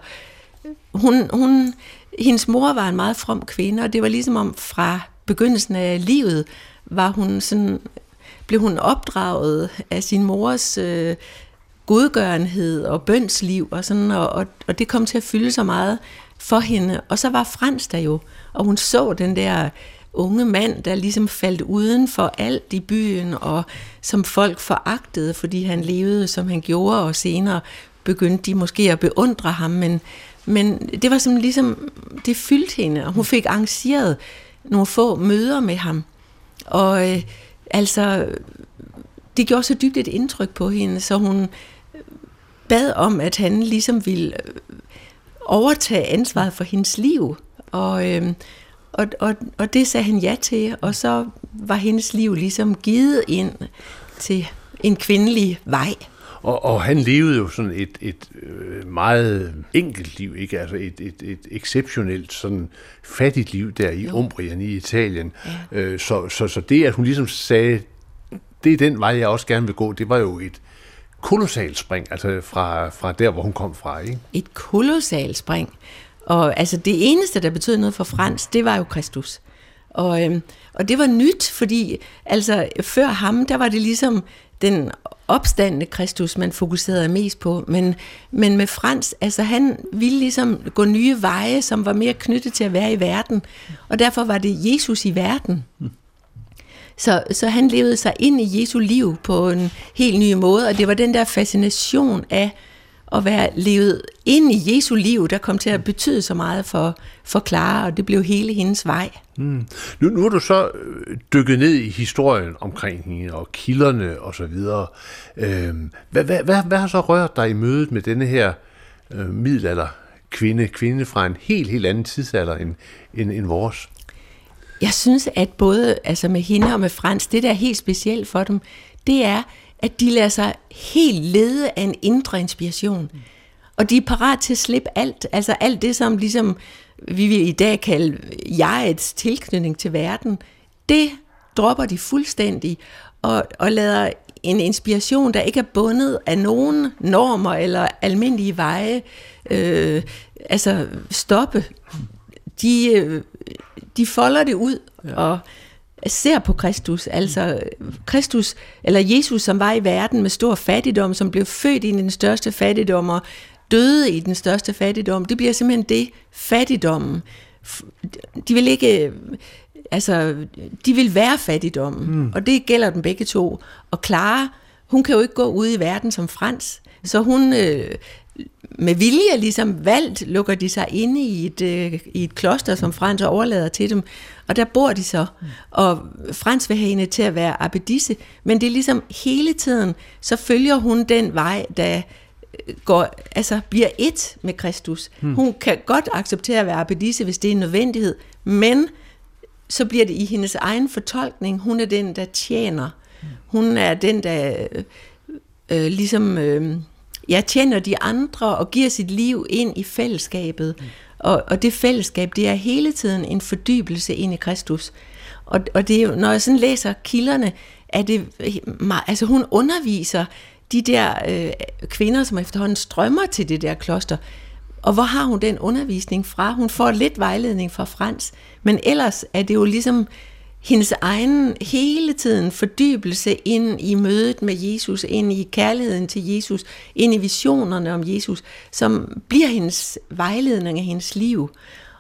hun, hun, hendes mor var en meget from kvinde, og det var ligesom om fra begyndelsen af livet, var hun sådan, blev hun opdraget af sin mors øh, godgørenhed og bønsliv, og, sådan, og, og, og det kom til at fylde så meget for hende. Og så var Frans der jo, og hun så den der unge mand, der ligesom faldt uden for alt i byen, og som folk foragtede, fordi han levede, som han gjorde, og senere begyndte de måske at beundre ham, men, men det var som ligesom, det fyldte hende, og hun fik arrangeret nogle få møder med ham. Og øh, altså, det gjorde så dybt et indtryk på hende, så hun bad om, at han ligesom ville øh, overtage ansvaret for hendes liv. Og, øh, og, og, og det sagde han ja til, og så var hendes liv ligesom givet ind til en kvindelig vej. Og, og han levede jo sådan et, et øh, meget enkelt liv, ikke? Altså et, et, et exceptionelt sådan fattigt liv der i jo. Umbrien i Italien. Ja. Øh, så, så, så det, at hun ligesom sagde, det er den vej, jeg også gerne vil gå, det var jo et kolossalt spring, altså fra, fra der, hvor hun kom fra, ikke? Et kolossalt spring. Og altså det eneste, der betød noget for Frans, det var jo Kristus. Og, øhm, og det var nyt, fordi altså før ham, der var det ligesom den opstandende Kristus, man fokuserede mest på. Men, men med Frans, altså han ville ligesom gå nye veje, som var mere knyttet til at være i verden. Og derfor var det Jesus i verden. Så, så han levede sig ind i Jesu liv på en helt ny måde, og det var den der fascination af at være levet ind i Jesu liv, der kom til at betyde så meget for, for Clara, og det blev hele hendes vej. Mm. Nu, nu er du så øh, dykket ned i historien omkring hende, og kilderne og så videre. Øhm, hvad, hvad, hvad, hvad har så rørt dig i mødet med denne her øh, middelalder kvinde, kvinde fra en helt, helt anden tidsalder end, end, end vores? Jeg synes, at både altså med hende og med Frans, det der er helt specielt for dem, det er, at de lader sig helt lede af en indre inspiration. Og de er parat til at slippe alt, altså alt det, som ligesom vi vil i dag kalde jegets tilknytning til verden, det dropper de fuldstændig og, og lader en inspiration, der ikke er bundet af nogen normer eller almindelige veje, øh, altså stoppe. De, øh, de folder det ud ja. og ser på Kristus, altså Kristus, eller Jesus, som var i verden med stor fattigdom, som blev født i den største fattigdom og døde i den største fattigdom, det bliver simpelthen det, fattigdommen. De vil ikke, altså, de vil være fattigdommen, mm. og det gælder dem begge to. Og Clara, hun kan jo ikke gå ud i verden som Frans, så hun øh, med vilje ligesom valgt, lukker de sig inde i et, øh, i et kloster, som Frans overlader til dem, og der bor de så, og Frans vil have hende til at være abbedisse, men det er ligesom hele tiden, så følger hun den vej, der går, altså bliver et med Kristus. Hmm. Hun kan godt acceptere at være abbedisse, hvis det er en nødvendighed, men så bliver det i hendes egen fortolkning. Hun er den, der tjener. Hun er den, der øh, ligesom øh, ja, tjener de andre og giver sit liv ind i fællesskabet. Mm. Og, og det fællesskab, det er hele tiden en fordybelse ind i Kristus. Og, og det er jo, når jeg sådan læser kilderne, er det, altså hun underviser de der øh, kvinder, som efterhånden strømmer til det der kloster. Og hvor har hun den undervisning fra? Hun får lidt vejledning fra Frans, men ellers er det jo ligesom hendes egen hele tiden fordybelse ind i mødet med Jesus, ind i kærligheden til Jesus, ind i visionerne om Jesus, som bliver hendes vejledning af hendes liv.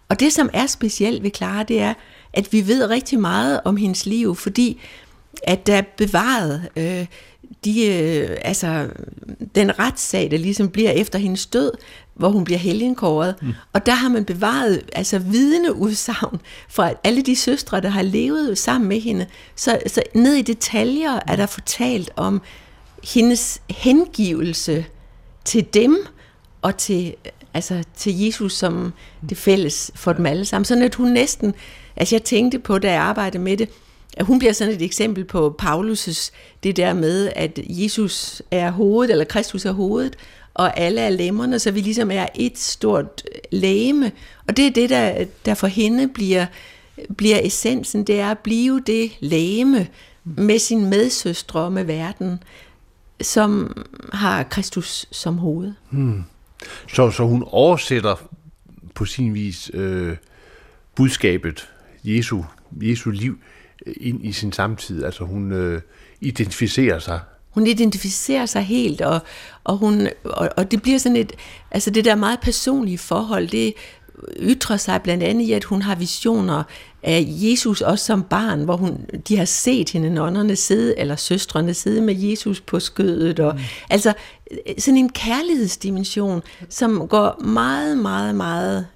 Og det, som er specielt ved Clara, det er, at vi ved rigtig meget om hendes liv, fordi at der er bevaret øh, de, øh, altså, den retssag, der ligesom bliver efter hendes død, hvor hun bliver helgenkåret. Mm. Og der har man bevaret altså vidneudsagn fra alle de søstre, der har levet sammen med hende. Så, så ned i detaljer er der fortalt om hendes hengivelse til dem og til, altså, til Jesus som det fælles for dem alle sammen. Sådan at hun næsten, altså jeg tænkte på, da jeg arbejdede med det, hun bliver sådan et eksempel på Paulus' det der med, at Jesus er hovedet, eller Kristus er hovedet, og alle er lemmerne, så vi ligesom er et stort øh, læme. Og det er det, der, der for hende bliver, bliver essensen, det er at blive det læme med sin medsøstre og med verden, som har Kristus som hoved. Hmm. Så, så hun oversætter på sin vis øh, budskabet, Jesu, Jesu liv, ind i sin samtid. Altså hun øh, identificerer sig hun identificerer sig helt, og, og, hun, og, og det bliver sådan et, altså det der meget personlige forhold, det ytrer sig blandt andet i, at hun har visioner af Jesus også som barn, hvor hun, de har set hende nonnerne sidde, eller søstrene sidde med Jesus på skødet, og mm. altså sådan en kærlighedsdimension, som går meget, meget, meget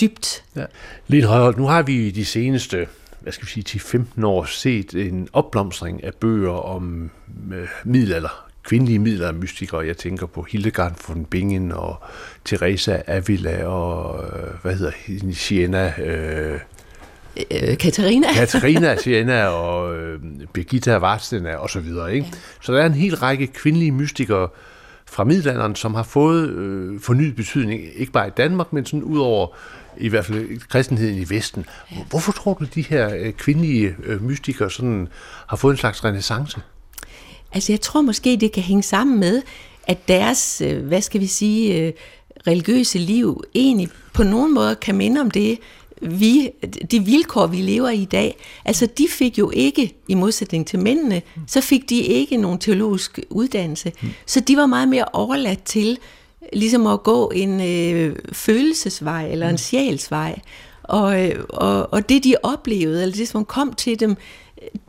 dybt. Ja. Lidt højere. Nu har vi de seneste hvad skal vi sige, 10-15 år set en opblomstring af bøger om øh, middelalder, kvindelige middelaldermystikere. Jeg tænker på Hildegard von Bingen og Teresa Avila og, øh, hvad hedder hende, Siena... Øh, øh, Katarina. Katarina Siena og øh, Birgitta Vastena og så videre. Ikke? Ja. Så der er en hel række kvindelige mystikere fra middelalderen, som har fået øh, fornyet betydning, ikke bare i Danmark, men sådan ud over i hvert fald kristenheden i Vesten. Ja. Hvorfor tror du, de her øh, kvindelige øh, mystikere sådan har fået en slags renaissance? Altså jeg tror måske, det kan hænge sammen med, at deres, øh, hvad skal vi sige, religiøse liv egentlig på nogen måde kan minde om det, vi, de vilkår, vi lever i i dag, altså de fik jo ikke, i modsætning til mændene, så fik de ikke nogen teologisk uddannelse. Mm. Så de var meget mere overladt til ligesom at gå en øh, følelsesvej eller en mm. sjælsvej. Og, øh, og, og det de oplevede, eller det som kom til dem,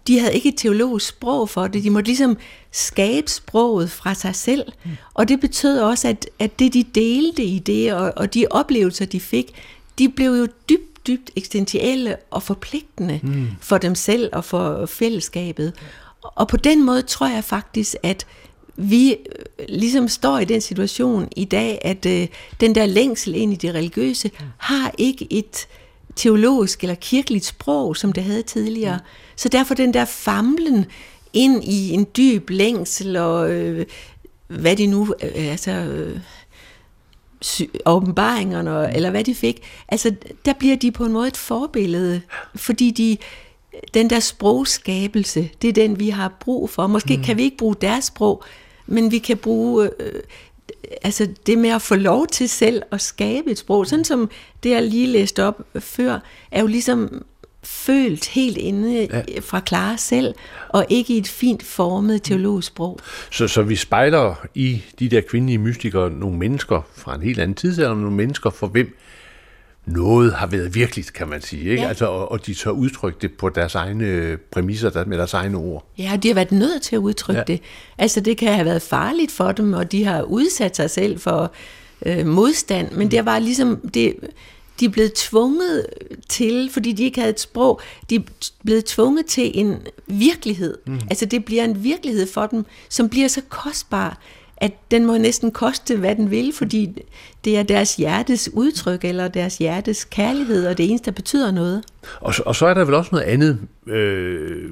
de havde ikke et teologisk sprog for det. De måtte ligesom skabe sproget fra sig selv. Mm. Og det betød også, at, at det de delte i det, og, og de oplevelser de fik, de blev jo dybt, dybt eksistentielle og forpligtende mm. for dem selv og for fællesskabet. Og på den måde tror jeg faktisk, at vi øh, ligesom står i den situation i dag, at øh, den der længsel ind i det religiøse har ikke et teologisk eller kirkeligt sprog, som det havde tidligere. Så derfor den der famlen ind i en dyb længsel og øh, hvad de nu, øh, altså øh, åbenbaringerne, eller hvad de fik, altså der bliver de på en måde et forbillede, fordi de, den der sprogskabelse, det er den, vi har brug for. Måske mm. kan vi ikke bruge deres sprog, men vi kan bruge øh, altså det med at få lov til selv at skabe et sprog, sådan som det, jeg lige læste op før, er jo ligesom følt helt inde ja. fra Clara selv, og ikke i et fint formet teologisk sprog. Så, så vi spejler i de der kvindelige mystikere nogle mennesker fra en helt anden tidsalder, nogle mennesker for hvem noget har været virkeligt, kan man sige. Ikke? Ja. Altså, og, og de tør udtrykke det på deres egne præmisser, der, med deres egne ord. Ja, de har været nødt til at udtrykke Ja. det. Altså, det kan have været farligt for dem, og de har udsat sig selv for øh, modstand, men det var ligesom, det, de er blevet tvunget til, fordi de ikke havde et sprog, de er blevet tvunget til en virkelighed. Mm. Altså, det bliver en virkelighed for dem, som bliver så kostbar, at den må næsten koste, hvad den vil, fordi det er deres hjertes udtryk, eller deres hjertes kærlighed, og det eneste, der betyder noget. Og, så- og så er der vel også noget andet. Øh,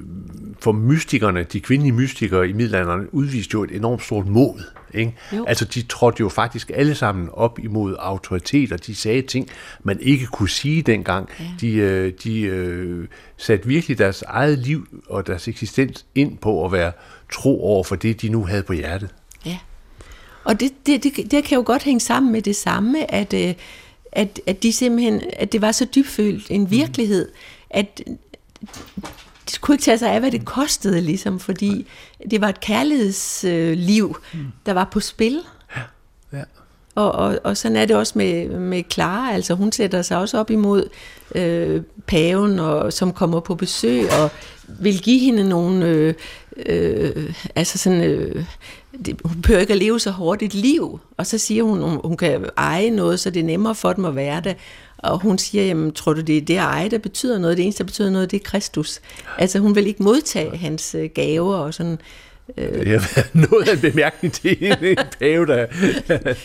for mystikerne, de kvindelige mystikere i middelalderen, udviste jo et enormt stort mod. Ikke? Jo. Altså, de trådte jo faktisk alle sammen op imod autoriteter. De sagde ting, man ikke kunne sige dengang. Ja. De, øh, de øh, satte virkelig deres eget liv og deres eksistens ind på at være tro over for det, de nu havde på hjertet. Ja. Og det, det, det, det kan jo godt hænge sammen med det samme, at, øh, at, at de simpelthen, at det var så dybfølt en virkelighed, at de kunne ikke tage sig af, hvad det kostede, ligesom, fordi det var et kærlighedsliv, der var på spil. Ja. Og, og, og sådan er det også med, med Clara, altså hun sætter sig også op imod øh, paven, og, som kommer på besøg, og vil give hende nogle, øh, øh, altså sådan, øh, det, hun behøver ikke at leve så hårdt et liv, og så siger hun, hun, hun kan eje noget, så det er nemmere for dem at være det, og hun siger, jamen, tror du, det er det at eje, der betyder noget? Det eneste, der betyder noget, det er Kristus. Altså, hun vil ikke modtage hans øh, gaver og sådan. Det har været noget af en bemærkning til en, pave, der,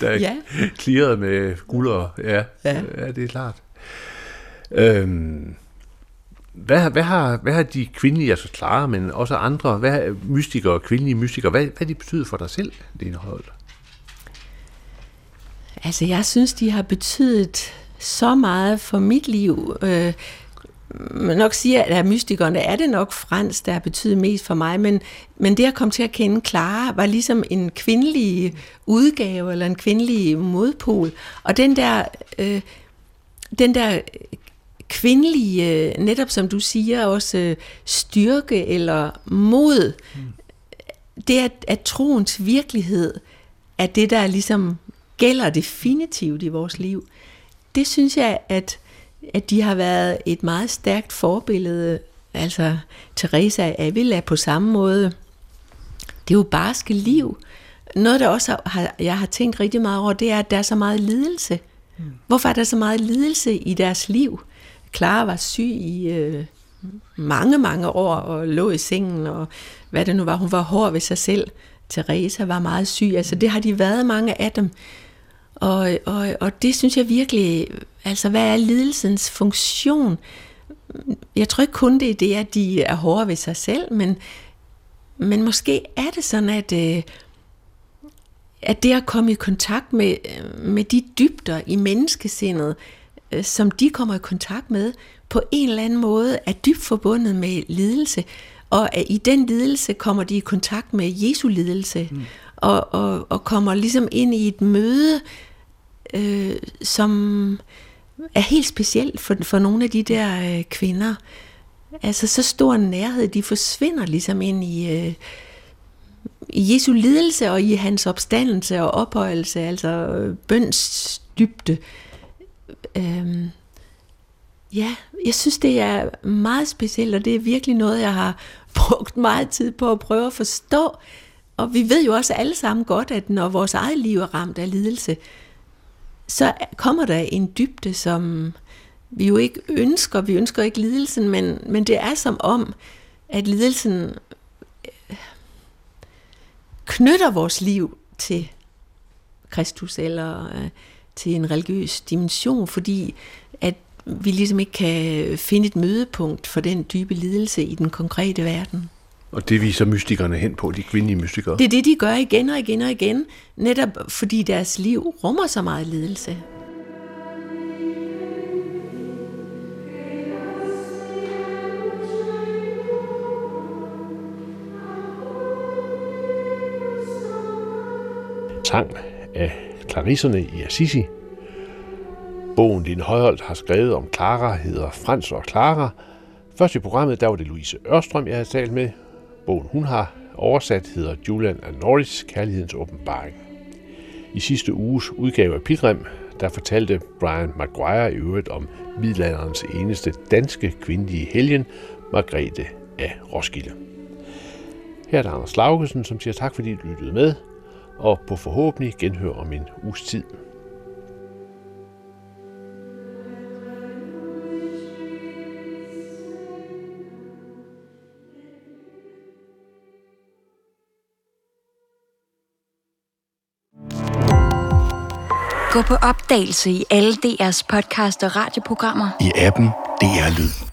der ja. Ja. klirrede med guld og... Ja, ja. Ja. ja det er klart. Øhm, hvad, hvad, har, hvad har de kvindelige, altså Clara, men også andre, hvad har mystikere, kvindelige mystikere, hvad, hvad de betyder for dig selv, Lene indhold? Altså, jeg synes, de har betydet så meget for mit liv. Øh, man nok sige, at af mystikerne er det nok Frans, der har betydet mest for mig, men, men det at komme til at kende Clara var ligesom en kvindelig udgave, eller en kvindelig modpol. Og den der, øh, den der kvindelige, øh, netop som du siger, også øh, styrke eller mod, det er, at troens virkelighed er det, der ligesom gælder definitivt i vores liv. Det synes jeg, at, at de har været et meget stærkt forbillede. Altså, Teresa Avila på samme måde. Det er jo barske liv. Noget, der også har, jeg har tænkt rigtig meget over, det er, at der er så meget lidelse. Hvorfor er der så meget lidelse i deres liv? Clara var syg i øh, mange, mange år og lå i sengen, og hvad det nu var, hun var hård ved sig selv. Teresa var meget syg, altså det har de været mange af dem. Og, og, og det synes jeg virkelig, altså hvad er lidelsens funktion? Jeg tror ikke kun det er det, at de er hårde ved sig selv, men, men måske er det sådan, at, øh, at det at komme i kontakt med, med de dybder i menneskesindet, øh, som de kommer i kontakt med, på en eller anden måde er dybt forbundet med lidelse. Og at i den lidelse kommer de i kontakt med Jesu lidelse, mm. og, og, og kommer ligesom ind i et møde, øh, som er helt specielt for, for nogle af de der øh, kvinder. Altså så stor en nærhed, de forsvinder ligesom ind i, øh, i Jesu lidelse og i hans opstandelse og ophøjelse, altså øh, bøns dybde. Øhm, ja, jeg synes, det er meget specielt, og det er virkelig noget, jeg har brugt meget tid på at prøve at forstå. Og vi ved jo også alle sammen godt, at når vores eget liv er ramt af lidelse, så kommer der en dybde, som vi jo ikke ønsker. Vi ønsker ikke lidelsen, men, men det er som om, at lidelsen øh, knytter vores liv til Kristus eller øh, til en religiøs dimension, fordi at vi ligesom ikke kan finde et mødepunkt for den dybe lidelse i den konkrete verden. Og det viser mystikerne hen på, de kvindelige mystikere. Det er det, de gør igen og igen og igen, netop fordi deres liv rummer så meget lidelse. sang af Clarisserne i Assisi. Bogen Din Højholdt har skrevet om Clara, hedder Frans og Clara. Først i programmet, der var det Louise Ørstrøm, jeg havde talt med. Bogen hun har oversat hedder Julian and Norris, Kærlighedens åbenbaring. I sidste uges udgave af Pilgrim, der fortalte Brian Maguire i øvrigt om middelalderens eneste danske kvindelige helgen, Margrethe af Roskilde. Her er der Anders Laugesen, som siger tak, fordi du lyttede med, og på forhåbentlig genhør om en uges tid. Gå på opdagelse i alle DR's podcast og radioprogrammer. I appen DR Lyd.